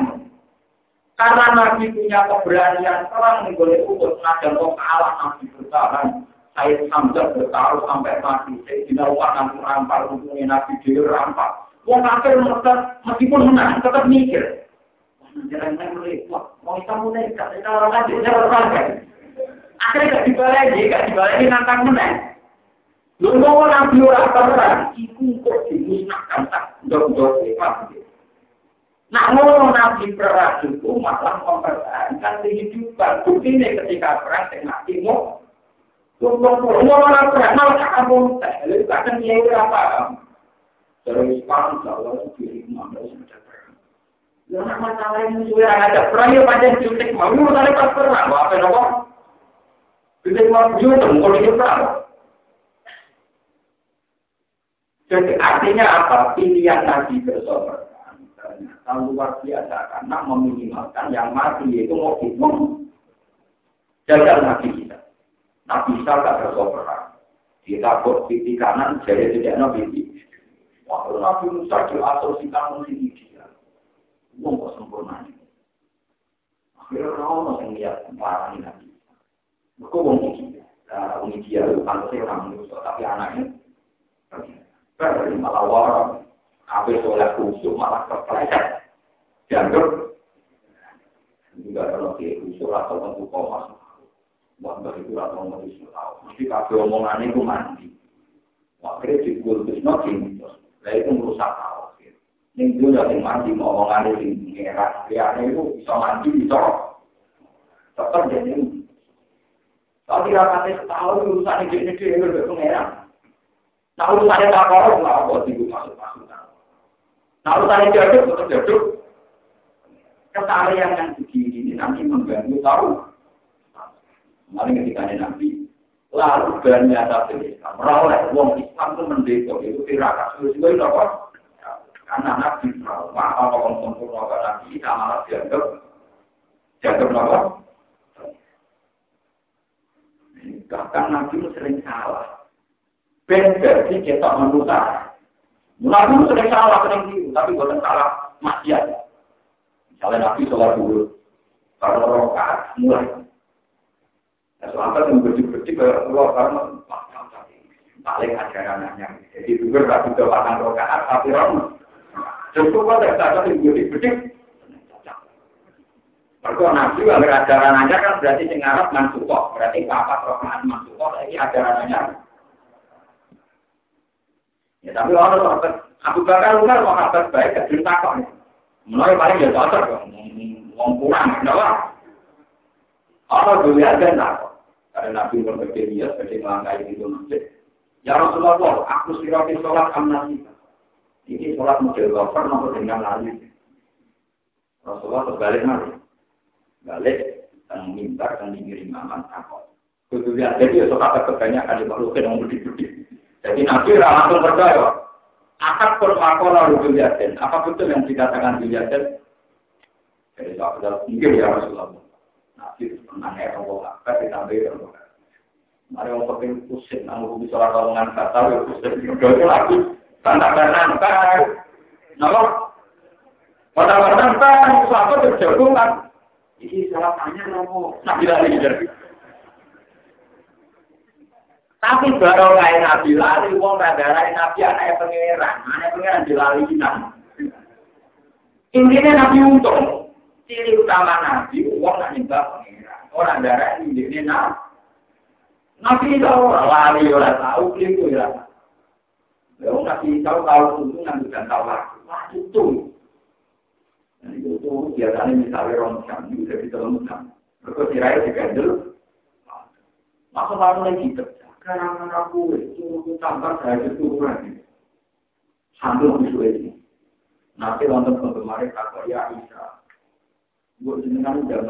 Karena Nabi punya keberanian perang nih boleh ukur sengaja kok kalah Nabi bertahan. Saya sampai bertaruh sampai mati. Saya tidak uang nanti rampar untungnya Nabi dia rampar. Wong kafir meskipun menang tetap mikir. Jangan saya mereka, mau kamu nekat, kita orang aja, jangan orang Akhirnya gak dibalik, gak dibalik, nantang menang. Lu mau nabi ora perang, iku kok dimusnahkan tak Nah, mau nabi perang itu malah mempertahankan kehidupan. Bukti ini ketika perang dengan nabi mau. Lu mau orang perang, malah kamu teh. Lu kadang dia apa? Terus perang, kalau diri mana sudah perang. Lu masalah yang sudah ada perang, ya panjang cutik. Mau tadi pas perang, apa nopo? Kita mau jual, kalau dia perang. Jadi artinya apa? Pilihan Nabi bersober. Ternyata luar biasa karena meminimalkan yang mati itu mau hitung. Jaga Nabi kita. Nabi kita tak bersober. Kita buat pipi kanan, jadi tidak Nabi Waktu Nabi Musa diasosikan musik dia. Wong kok sempurna ini. Akhirnya orang yang lihat parah ini Nabi. Mereka wong dia. Nah, wong dia itu pantasnya orang Musa, tapi anaknya. Dari malah warang. Apa soleh khusyuk malah kepleset. Dianggap. Juga kalau dia khusyuk atau tentu koma. Buat itu atau mau tahu. Mesti omongan itu mandi. Akhirnya dikul terus noking. Nah itu merusak tahu. Ini juga yang mandi mau omongan itu. Ngerak. Lihatnya itu bisa mandi, bisa. Tetap jadi. Tidak kasih tahu urusan ini, dia ngerak. Nah urusannya tak korup, nggak apa sih masuk-masuk. Nah urusannya jaduk, tetap jaduk. Kesalahan yang begini ini nanti mengganggu tahu. Mari ketika nanti lalu banyak atas Islam, meroleh uang Islam itu mendeko itu tirakat sudah itu apa? Karena nabi trauma apa orang sempurna ke nabi kita malah dianggap dianggap apa? Bahkan nabi sering salah. Ben jadi kita manusia. Nabi sering salah, sering keliru, tapi bukan salah maksiat. Misalnya Nabi sholat dulu, kalau rokaat mulai. Nah, soalnya yang bersih-bersih ke keluar karena paling ajarannya. Jadi juga nggak bisa pasang rokaat, tapi orang. Justru kok tidak ada yang bersih-bersih. Mereka nabi agar ajarannya kan berarti sing Arab mansukoh, berarti papat rokaat mansukoh, ini ajarannya Ya tapi orang sahabat Abu Bakar Umar sahabat baik ke cerita kok. Mulai paling ya cocok Wong kurang, kenapa? Dulu ada nak. Karena Nabi berpikir dia seperti melangkai itu masjid. Ya Rasulullah, aku sirati sholat amnasika. Ini sholat model gofar nopo dengan lali. Rasulullah terbalik nanti. Balik dan minta dan dikirim aman takut. Kudu lihat jadi ya sholat kebanyakan di makhluk yang berdiri jadi Nabi langsung percaya. Akad permakola rukun yasin. Apa betul yang dikatakan di yasin? Jadi sahabat mungkin ya Rasulullah. Nabi pernah ya Allah. Kita ditambah Allah. Mari orang penting pusing. Namun bisa orang omongan kata. Ya pusing. Jadi lagi. Tanda-tanda. Nama. Pada-pada. Sahabat terjagungan. Ini salah tanya. Nabi lagi jadi. Tapi baru kayak Nabi lali, wong radarai Nabi anaknya pangeran, anaknya pangeran dilali kita. Intinya Nabi untung, ciri utama Nabi, wong nak nyembah pangeran. Orang darah ini Nabi. Nabi tahu lali orang tahu keliru ya. Lalu Nabi tahu tahu untung dan tahu waktu. Waktu itu. Dan itu tuh biasanya misalnya orang jam, itu bisa lemutan. Mereka tirai digandel. Masa lalu lagi gitu. Karena aku itu tambah saya keturunan. Sambil ini. Nanti nonton penggemar kakak ya Isa. Gue jenengan udah.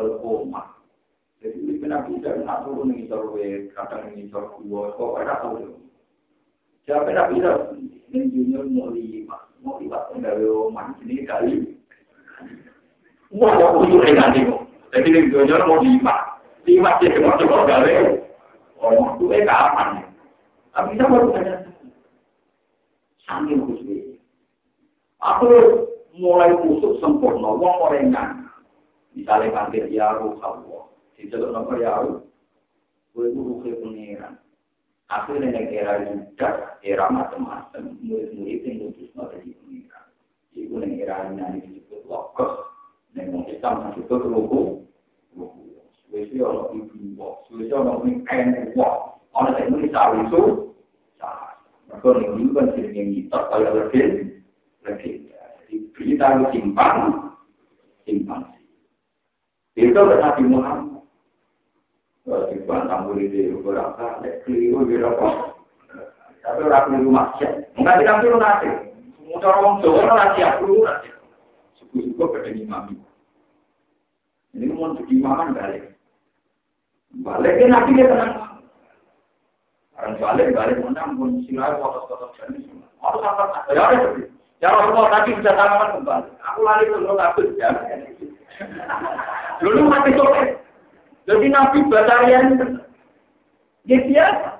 Jadi ini kenapa bisa nak turun nih sorwe, kadang ini sorwe, kok ada tahu Siapa nak bisa? Ini junior mau lima, mau lima ini kali. Wah, aku juga kok. Jadi ini junior mau lima, lima dia mau coba gawe. Oh, itu eh kapan? Tapi kita baru sambil khusus. Aku mulai khusus sempurna, Misalnya kantir ya ruh Allah, nopo ya gue ke pengiran. Akhirnya yang era era macam-macam, murid-murid yang khusus di. Ibu ini disebut Islam disebut ruhu, ruhu. Suwesi ono ibu wong, suwesi ono mingkain wong, saya ini sawi su, sah. Maka ini kan sering yang kita kaya lebih, lebih. Jadi kita harus simpan, simpan. Itu Nabi Muhammad. Simpan tamu di beberapa, keliru berapa. Tapi orang keliru maksiat. Enggak kita keliru nanti. Semua orang Jawa orang siap keliru nanti. Suku-suku pada imam. Ini mau jadi imaman balik. Balik nabi dia tenang. Orang balik balik menang pun silau kotor-kotor jadi semua. Harus apa? Ya ada Ya Allah tadi bisa tanaman kembali. Aku lari ke lu takut ya. Dulu mati sore. Jadi nabi batarian dia biasa.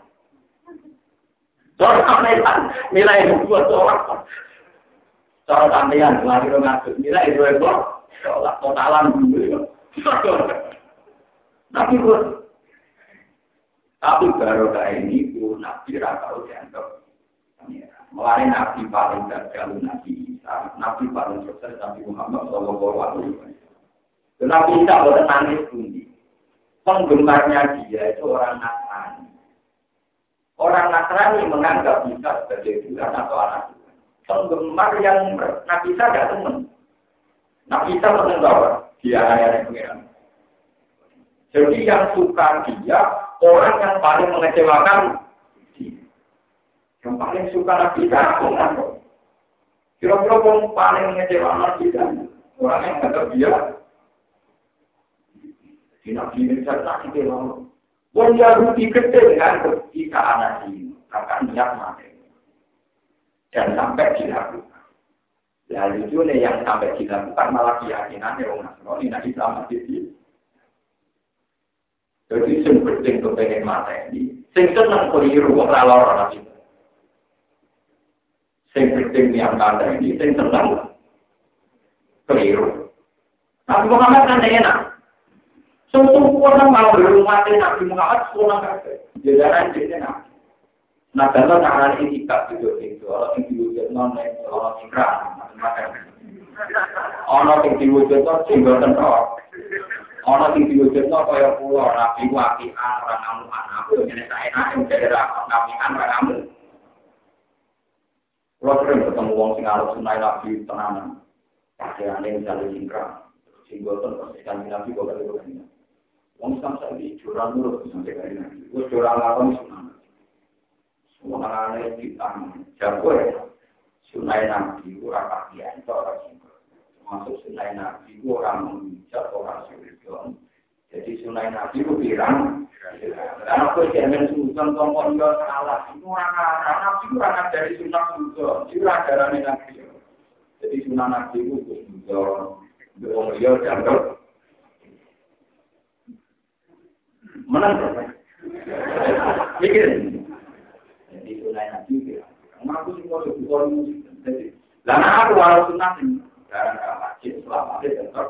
Cara sampean nilai dua orang. Cara sampean lari ke ngatur nilai dua orang. Totalan dulu. Nabi pun tapi baru kayak ini pun nabi rata dianggap Mulai nabi paling gagal nabi Isa, nabi paling sukses nabi Muhammad Shallallahu Alaihi Wasallam. Nabi Isa boleh nangis pundi. Penggemarnya dia itu orang Nasrani. Orang Nasrani menganggap Isa sebagai Tuhan atau anak Tuhan. Penggemar yang Nabi Isa tidak teman. Nabi Isa mengenal dia ayah yang Jadi yang suka dia orang yang paling mengecewakan yang paling suka Nabi Isa Kira-kira yang paling mengecewakan Nabi Isa orang yang kata dia di Nabi Isa tak kita lalu. Wong Yahudi gede dengan ketika anak ini. Akan niat mati. Dan sampai dilakukan. Lalu itu yang sampai dilakukan malah keyakinan orang Nasrani, nah Islam masih jadi sing penting kepengen mata ini, sing seneng keliru ora lara nabi. Sing penting yang kata ini, sing seneng keliru. Nabi Muhammad kan enak. Semua orang mau berumah Nabi Muhammad semua kafe. Jajaran jadi nabi. Nah kalau cara ini tidak itu itu, orang yang diwujud non orang ingkar, macam-macam. Orang yang diwujud non singgah tentok. Ono sing diwujudno kaya kula rapi wapian ora ngamu anakku ngene sak enak ing daerah ngapian ora ngamu. Kulo sering ketemu wong sing arep sunai nabi tenanan. Pakaiane misalnya singkrang, sing boten persikan nabi kok kali kok ini. Wong curang nurut sampai kali nabi. Wis curang lakon sunah. Semua anak kita jago ya. Sunai nabi ora pakaian tok ora singkrang. Masuk sunai nabi orang mengucap orang suridon. Jadi sunai nabi itu pirang. Karena aku jangan sultan tombol dia salah. Itu orang orang nabi itu orang dari sunnah sultan. Itu orang dari nabi. Jadi sunnah nabi itu sultan. Dia jangkau. Menang? Mikir. Jadi sunai nabi pirang. Aku sih mau Jadi, lama aku walau sunnah sekarang ke masjid selama tetap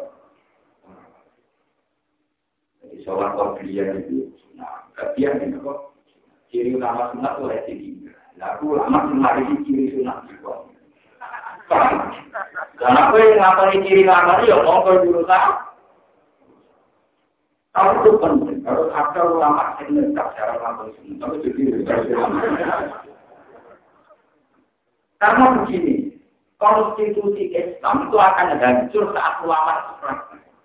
jadi sholat kopiah itu nah kopiah ini kok Ciri utama sunat itu lagi tinggi. Lalu ulama semari ciri sunat juga. Dan aku yang ngapalin ciri ulama ya mau ke jurusan. Kalau itu penting, kalau ada ulama yang dekat secara langsung sunat, tapi jadi Karena begini, konstitusi Islam itu akan hancur saat ulama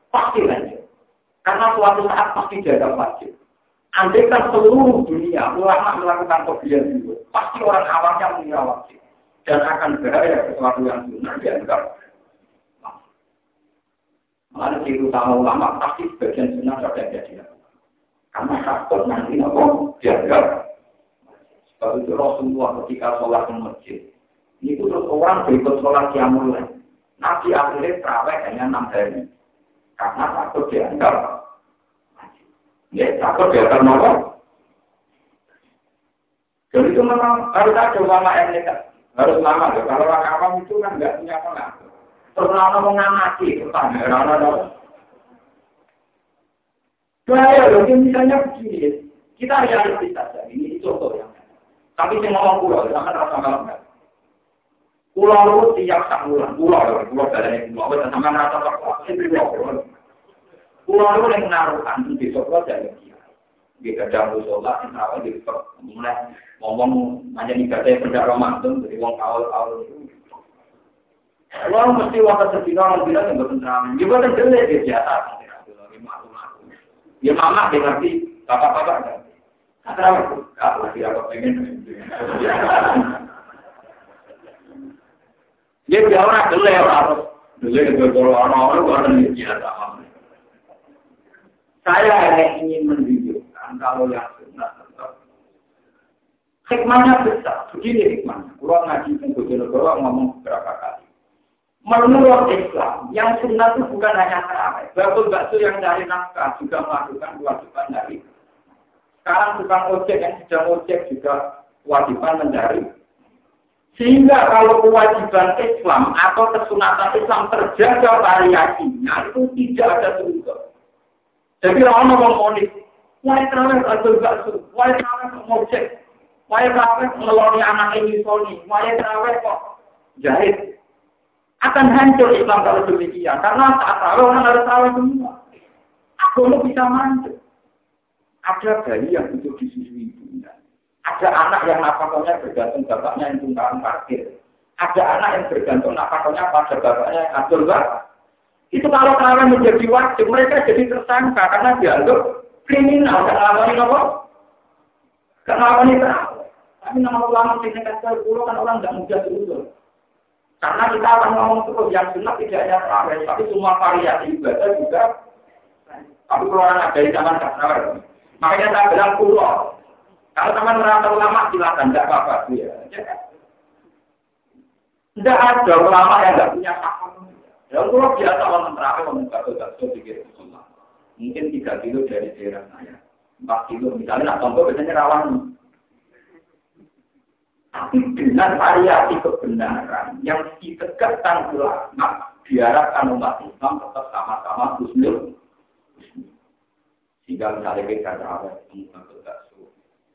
pasti hancur. Karena suatu saat pasti jaga wajib. Andai kan seluruh dunia ulama melakukan kebiasaan itu, pasti orang awamnya punya wajib dan akan berada sesuatu yang sunnah dianggap. Mana ciri utama ulama pasti sebagian sunnah sudah jadi. Karena takut nanti nopo dianggap. Sebab itu Rasulullah ketika sholat di masjid, itu orang berikut sholat yang mulai. Nabi akhirnya terawih hanya enam hari. Karena takut dianggap Ya, takut dia akan apa? Jadi itu memang harus ada ulama yang. Harus lama ya. Kalau orang awam itu kan nggak punya pengaruh. Terus lama mau ngamati, tanya, rana rana. Bahaya loh, misalnya begini, kita realistis saja. Ini contoh yang. Tapi saya ngomong pulau, jangan rasa malam. Pulau itu tiap sak bulan, pulau, pulau dari pulau, sama rasa apa? Ini pulau, Pulau itu yang di aja ya. Kita jam sholat, yang awal di mulai ngomong aja nih katanya benda Ramadan dari uang awal-awal itu. Kalau mesti waktu sedih orang bilang yang bertentangan, juga jelek dia biasa. Ya mama dia ngerti, bapak-bapak kan. Kata aku, kalau lagi aku pengen. Dia bilang orang jelek harus jelek kalau orang-orang orang biasa. Saya hanya ingin menunjukkan kalau yang sunnah tetap. Hikmahnya besar. Begini hikmahnya. Kurang ngaji Bojonegoro ngomong beberapa kali. Menurut Islam, yang sunnah itu bukan hanya terawih. Bakul bakso yang dari nafkah juga melakukan kewajiban dari. Sekarang tukang ojek yang sedang ojek juga kewajiban mencari. Sehingga kalau kewajiban Islam atau kesunatan Islam terjaga variasinya itu tidak ada surga. Jadi orang ngomong monik, why terawih atau gak su, why terawih kok ngojek, why terawih ngeloni anak ini soni, why terawih kok jahit. Akan hancur Islam kalau demikian, karena saat terawih orang harus terawih semua. Agama bisa manjur. Ada bayi yang butuh disusui ibunya. Ada anak yang nafakohnya bergantung bapaknya yang tunggangan parkir. Ada anak yang bergantung nafakohnya pada bapaknya yang atur. Itu kalau kalian menjadi wajib, mereka jadi tersangka karena dianggap kriminal. Karena ini apa? Karena ini Tapi nama ulama di negara pulau kan orang tidak mudah dulu. Karena kita akan ngomong terus yang sunat tidak hanya terawih, tapi semua variasi ibadah juga. Tapi kalau ada di zaman kasar, makanya saya bilang pulau. Kalau teman merasa ulama silakan, tidak apa-apa. Ya. Tidak ada ulama yang tidak punya hak Ya kalau biasa orang terakhir orang bakso-bakso pikir semua. Mungkin tiga kilo dari daerah saya. Empat kilo misalnya, nah contoh biasanya rawan. Tapi dengan variasi kebenaran yang ditegakkan ulama, diharapkan umat Islam tetap sama-sama muslim. Sehingga misalnya kita terawih bakso,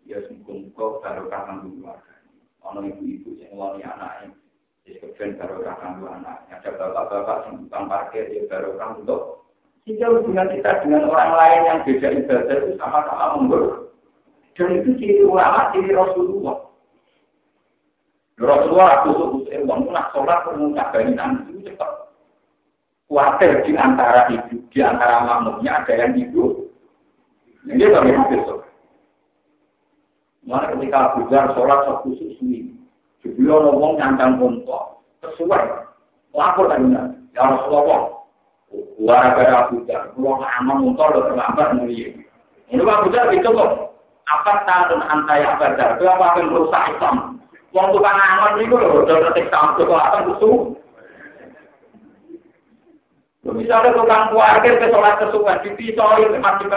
ya sungguh-sungguh baru kangen keluarga. Orang ibu-ibu yang wali anaknya, jadi kemudian baru kanggo anak. Ada bapak-bapak yang tukang parkir ya baru untuk sehingga hubungan kita dengan orang lain yang beda ibadah itu sama-sama memburuk. Dan itu ciri ulama, ciri Rasulullah. Rasulullah aku suruh uang nak sholat barisan itu cepat. Khawatir di antara ibu, di antara makmumnya ada yang ibu. Ini kami besok. Mana ketika Abu Dhar sholat khusus ini, Beliau ngomong nyantang kontok, sesuai. Lapor tadi ya Rasulullah. Gara-gara Abu Dhar, pulau aman motor lo terlambat mulia. Ini Abu Dhar itu kok. Apa tahun antai Abu Dhar? Itu apa yang merusak Islam? Wong tukang aman itu loh, udah tertiksa itu kok akan busuk. Misalnya tukang kuartir ke sholat kesukaan, dipisoi ke masjid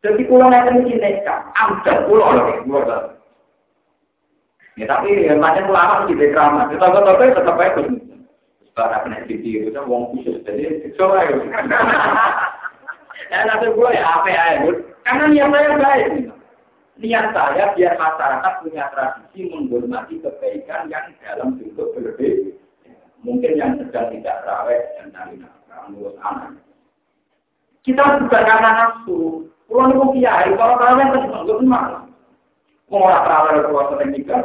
Jadi pulau nanti ini nekat, ambil pulau lagi, pulau Ya tapi ya, macam ulama di drama. Kita kok tapi tetap aja Para kena itu kan wong khusus jadi coba ya. Ya nanti gue ya apa ya, karena niat saya baik. Niat saya biar masyarakat punya tradisi menghormati kebaikan yang dalam bentuk berbeda. Mungkin yang sedang tidak rawat dan dari anak. Kita bukan karena nafsu. Kalau nih kiai, kalau rawat kan gimana? Mau orang rawat kalau sering tiga.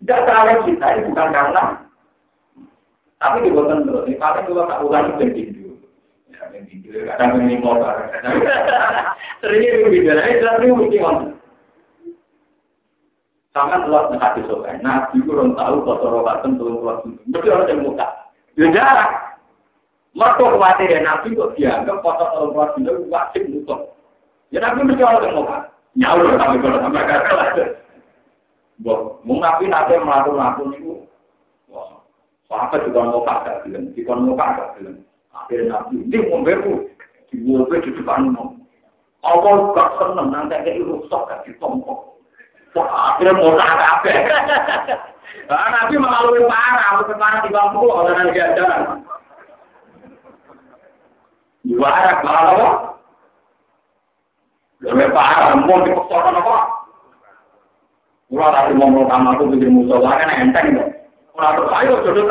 Tidak rawat kita ini bukan karena. Tapi di bawah tentu, ini paling kalau tak ulang itu kadang ini motor. Seringnya itu video, ini mesti ngomong. Sangat luas hati sokai. Nabi kurang tahu kotor rokaten turun keluar. Mesti orang yang muka. Ya. Mereka khawatir ya Nabi kok dianggap kotor turun keluar sini wajib muka. Ya Nabi mesti orang yang muka. Nyaur tapi kalau sampai kata lah. Boh, mau Nabi nanti melakukan itu. Wah, sahabat juga mau kagak bilang, juga mau kagak bilang. Akhirnya nabi, ini mau beku, di mobil di depan mau. Allah gak seneng, nanti kayak rusak gak ditompok. Wah, akhirnya mau tak apa. Nah, nabi mengalami parah, lebih parah di bangku, oleh nanti kalau parah, mau apa? Mula tadi mau aku bikin enteng dong. Mula terus ayo jodoh.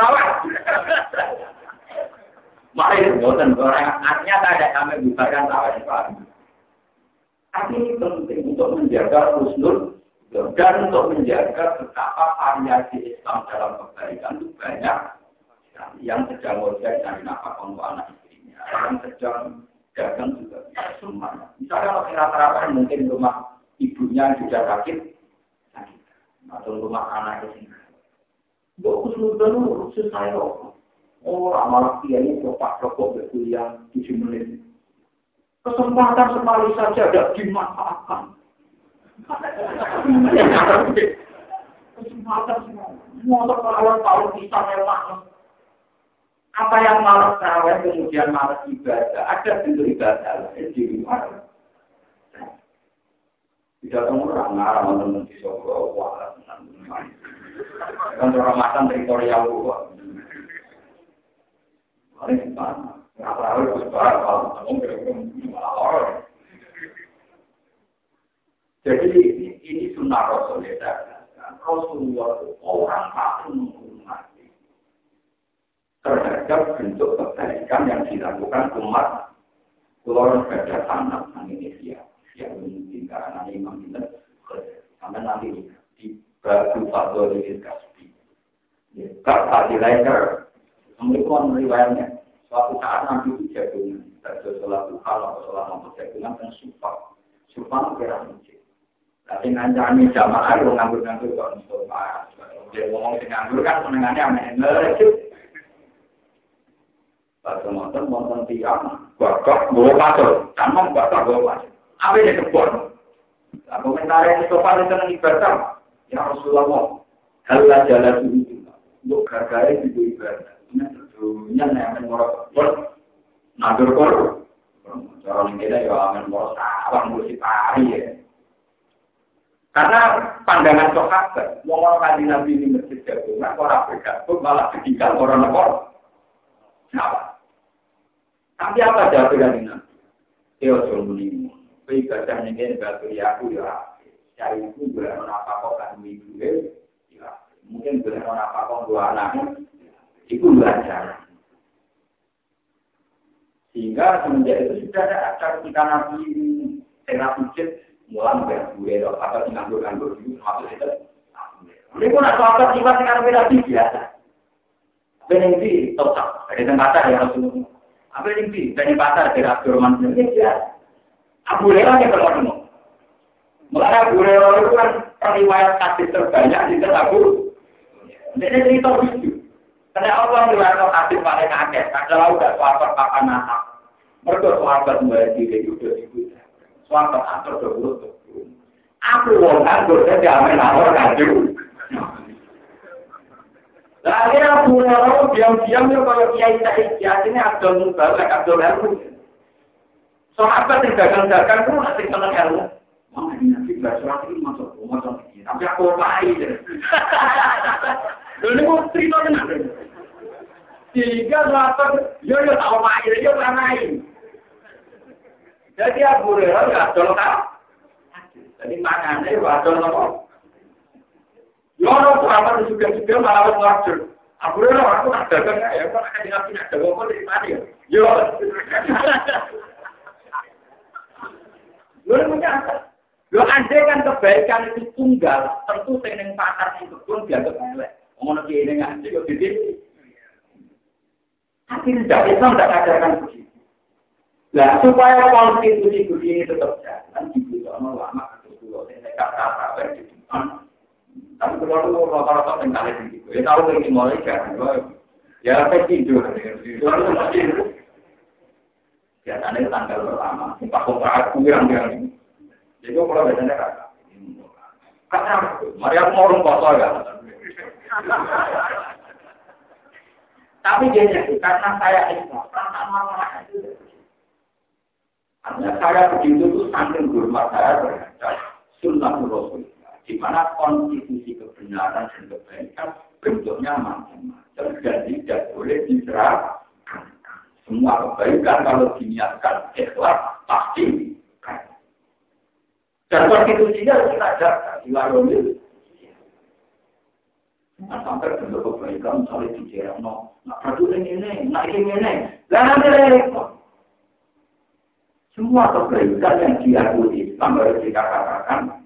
Mari orang artinya ada kami tawa Tapi ini penting untuk menjaga dan untuk menjaga betapa variasi Islam dalam kebaikan itu banyak yang sedang ngojek dari nafkah untuk anak istrinya, yang sedang dagang juga semuanya. Misalnya kalau rata-rata mungkin rumah ibunya juga sakit, atau rumah anaknya sendiri. Husnul dan urusan saya Oh, malah kiai pak rokok berkuliah tujuh menit. Kesempatan sekali saja tidak dimanfaatkan. Kesempatan semua. Mau tahun tahun bisa memang. Apa yang malas terawih kemudian malas ibadah, ada bentuk ibadah di luar. Tidak orang ngarang teman di Solo, wah, kan orang teritorial gua. Jadi ini, sunnah Rasul ya. Rasulullah orang tak menghormati terhadap bentuk kebaikan yang dilakukan umat keluar pada anak Indonesia yang mungkin karena imam kita sampai nanti di batu fatwa di kasbi. Ya, tak dilakukan Mereka meriwayatnya, suatu saat nanti itu jagungan, terjadi sholat duha atau sholat jagungan dan sumpah. Sumpah kira masjid. Tapi ngancani jamaah itu nganggur-nganggur kok sumpah. Dia ngomong dengan nganggur kan menengannya aneh. Nonton tiang, bawa bakal bawa pasal. Apa ini kebun? Nah, komentar yang itu ibadah. Ya Rasulullah, halah jalan itu. Untuk itu ibadah. dunia yang mengorok kor, nadur kita. Karena pandangan sahabat, mau kaji nabi ini masjid gabungan, orang bergabung malah ketinggal orang nekor. Tapi apa jawaban nabi? Teo jomuni, ibadah ini batu ya aku ya. Cari itu boleh apa kok kan ibu ya. Mungkin boleh apa kok dua anak. Itu belajar. Sehingga semenjak itu sudah ada acara kita nabi tengah masjid mulang gue atau nganggur-nganggur itu masuk itu. Ini pun ada apa sifat yang beda biasa. Yang di total dari tempat ya Rasulullah. Apa di dari pasar dari Abdurrahman biasa. Abu Hurairah yang kalau mau. Mulai Abu Hurairah itu kan periwayat kasih terbanyak di Abu. Jadi cerita lucu. Karena Allah melihat hadis paling akeh, adalah udah sahabat papan nasab. Mereka sahabat mbak diri udah ibu. Sahabat atur udah Aku wong nganggur saya amin awal kaju. Akhirnya Abu Hurairah diam-diam ya kalau kiai Said ini Abdul Mubarak, Abdul Harun. Sahabat yang dagang-dagang itu masih seneng ilmu. Ini nanti bahas surat ini masuk, masuk. Tapi aku apa Ini mau cerita tenang. Sehingga sahabat, yo yo tahu main, yo. Jadi Abu Hurairah nggak dol kan? Jadi makanya wadon apa? Ya orang sahabat juga juga malah ngajur. Aku udah aku tak dagang ya, aku nak tinggal punya dagang kok dari mana ya? Yo. Lu punya kan kebaikan itu tunggal, tentu seneng pasar itu pun dianggap elek. Ngono ki ini ngaji kok jadi. Tapi tidak Islam tidak ajarkan begitu. Nah, supaya konstitusi begini tetap jalan, itu lama atau dulu, saya kata-kata di. Tapi kalau lu rata-rata ya tahu mulai kan, ya apa tidur, tanggal pertama, pak kontrak kurang yang jadi mari aku mau ya. Tapi dia jadi karena saya karena itu. Saya itu saking hormat saya terhadap sunnah. Di mana konstitusi kebenaran dan kebaikan bentuknya macam-macam dan tidak boleh diserahkan. Semua kebaikan kalau diniatkan ikhlas pasti dan konstitusinya kita jaga di warung Nah, sampai bentuk kebaikan, misalnya di jalan, no, nak produk ini, ini, lah nanti repot. Semua kebaikan yang diakui Islam harus dikatakan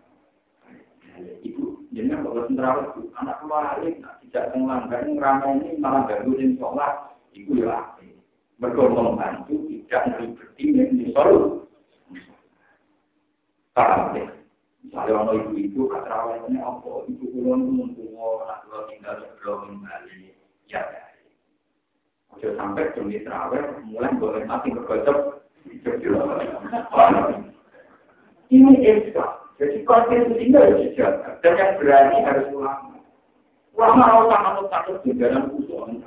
jadi kalau sendiri itu anak keluarga tidak melanggar ramai ini malah ganggu di sholat. Itu ya berkorban membantu tidak ribet ini solusi paham ya misalnya orang ibu-ibu ini apa ibu kulon mungkin anak kulon tinggal sebelum kembali ya Ojo sampai jam terawih mulai boleh mati bergocok ini Islam. Jadi konstitusi itu harus dijaga. Dan yang berani harus ulama. Ulama Allah kalau takut di dalam usul.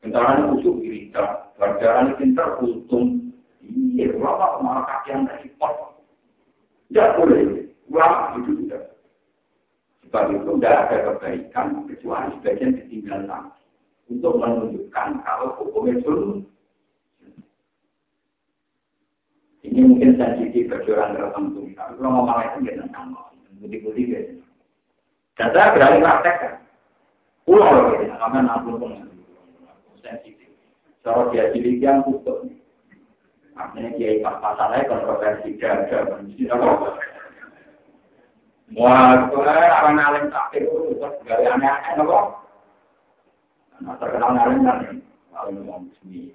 Bentaran usul wirita. Pelajaran pintar untung. Iya, ulama malah kaki yang dari pot. Tidak boleh. Ulama itu tidak. Sebab itu tidak ada kebaikan kecuali sebagian ditinggalkan untuk menunjukkan kalau hukum itu Ini mungkin sensitif orang tertentu. Kalau ngomong itu tidak sama. Budi-budi gitu. Dan saya berani praktek Pulau loh gitu. Karena nampun pun sensitif. Kalau dia cilik yang tutup. Artinya dia ikat pasalnya kontroversi jaga. Wah, itu orang alim tak itu gak aneh-aneh nopo. Nah, terkenal alim kan, alim ngomong seni,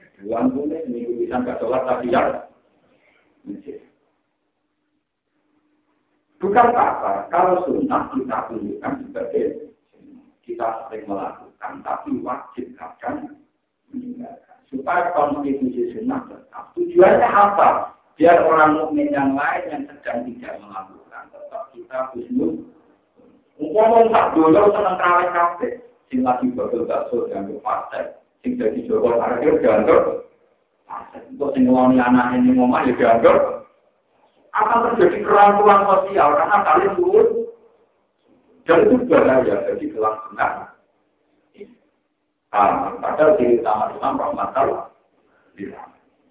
Dua bulan ini bisa nggak sholat tapi ya. Bukan apa, kalau sunnah kita tunjukkan sebagai kita sering melakukan, tapi wajib akan meninggalkan. Supaya konstitusi sunnah tetap. Tujuannya apa? Biar orang mukmin yang lain yang sedang tidak melakukan, tetap kita husnul. Ngomong tak dulu senang kawin kafe, sing lagi bakso dan partai, sing jadi joko parkir dianggap partai. Untuk sing ngomong anak ini ngomong ya dianggap akan terjadi kerangkulan sosial karena kalian turun dan itu bahaya jadi kelangsungan. Ah, padahal di utama Islam rahmatal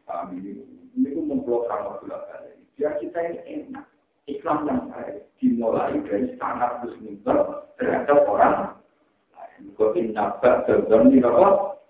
kami ini ini pun memblokir kali. Biar kita ini enak. Islam yang baik dimulai dari sangat muslimah terhadap orang lain. Kau ingat dan di apa?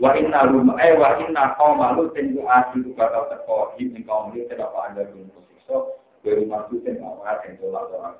Wa inna ru eh wa inna kaum malu tentu ati bakal teko Ini kaum ini tidak ada belum posisi Baru masuk dan awal dan tolak-tolak.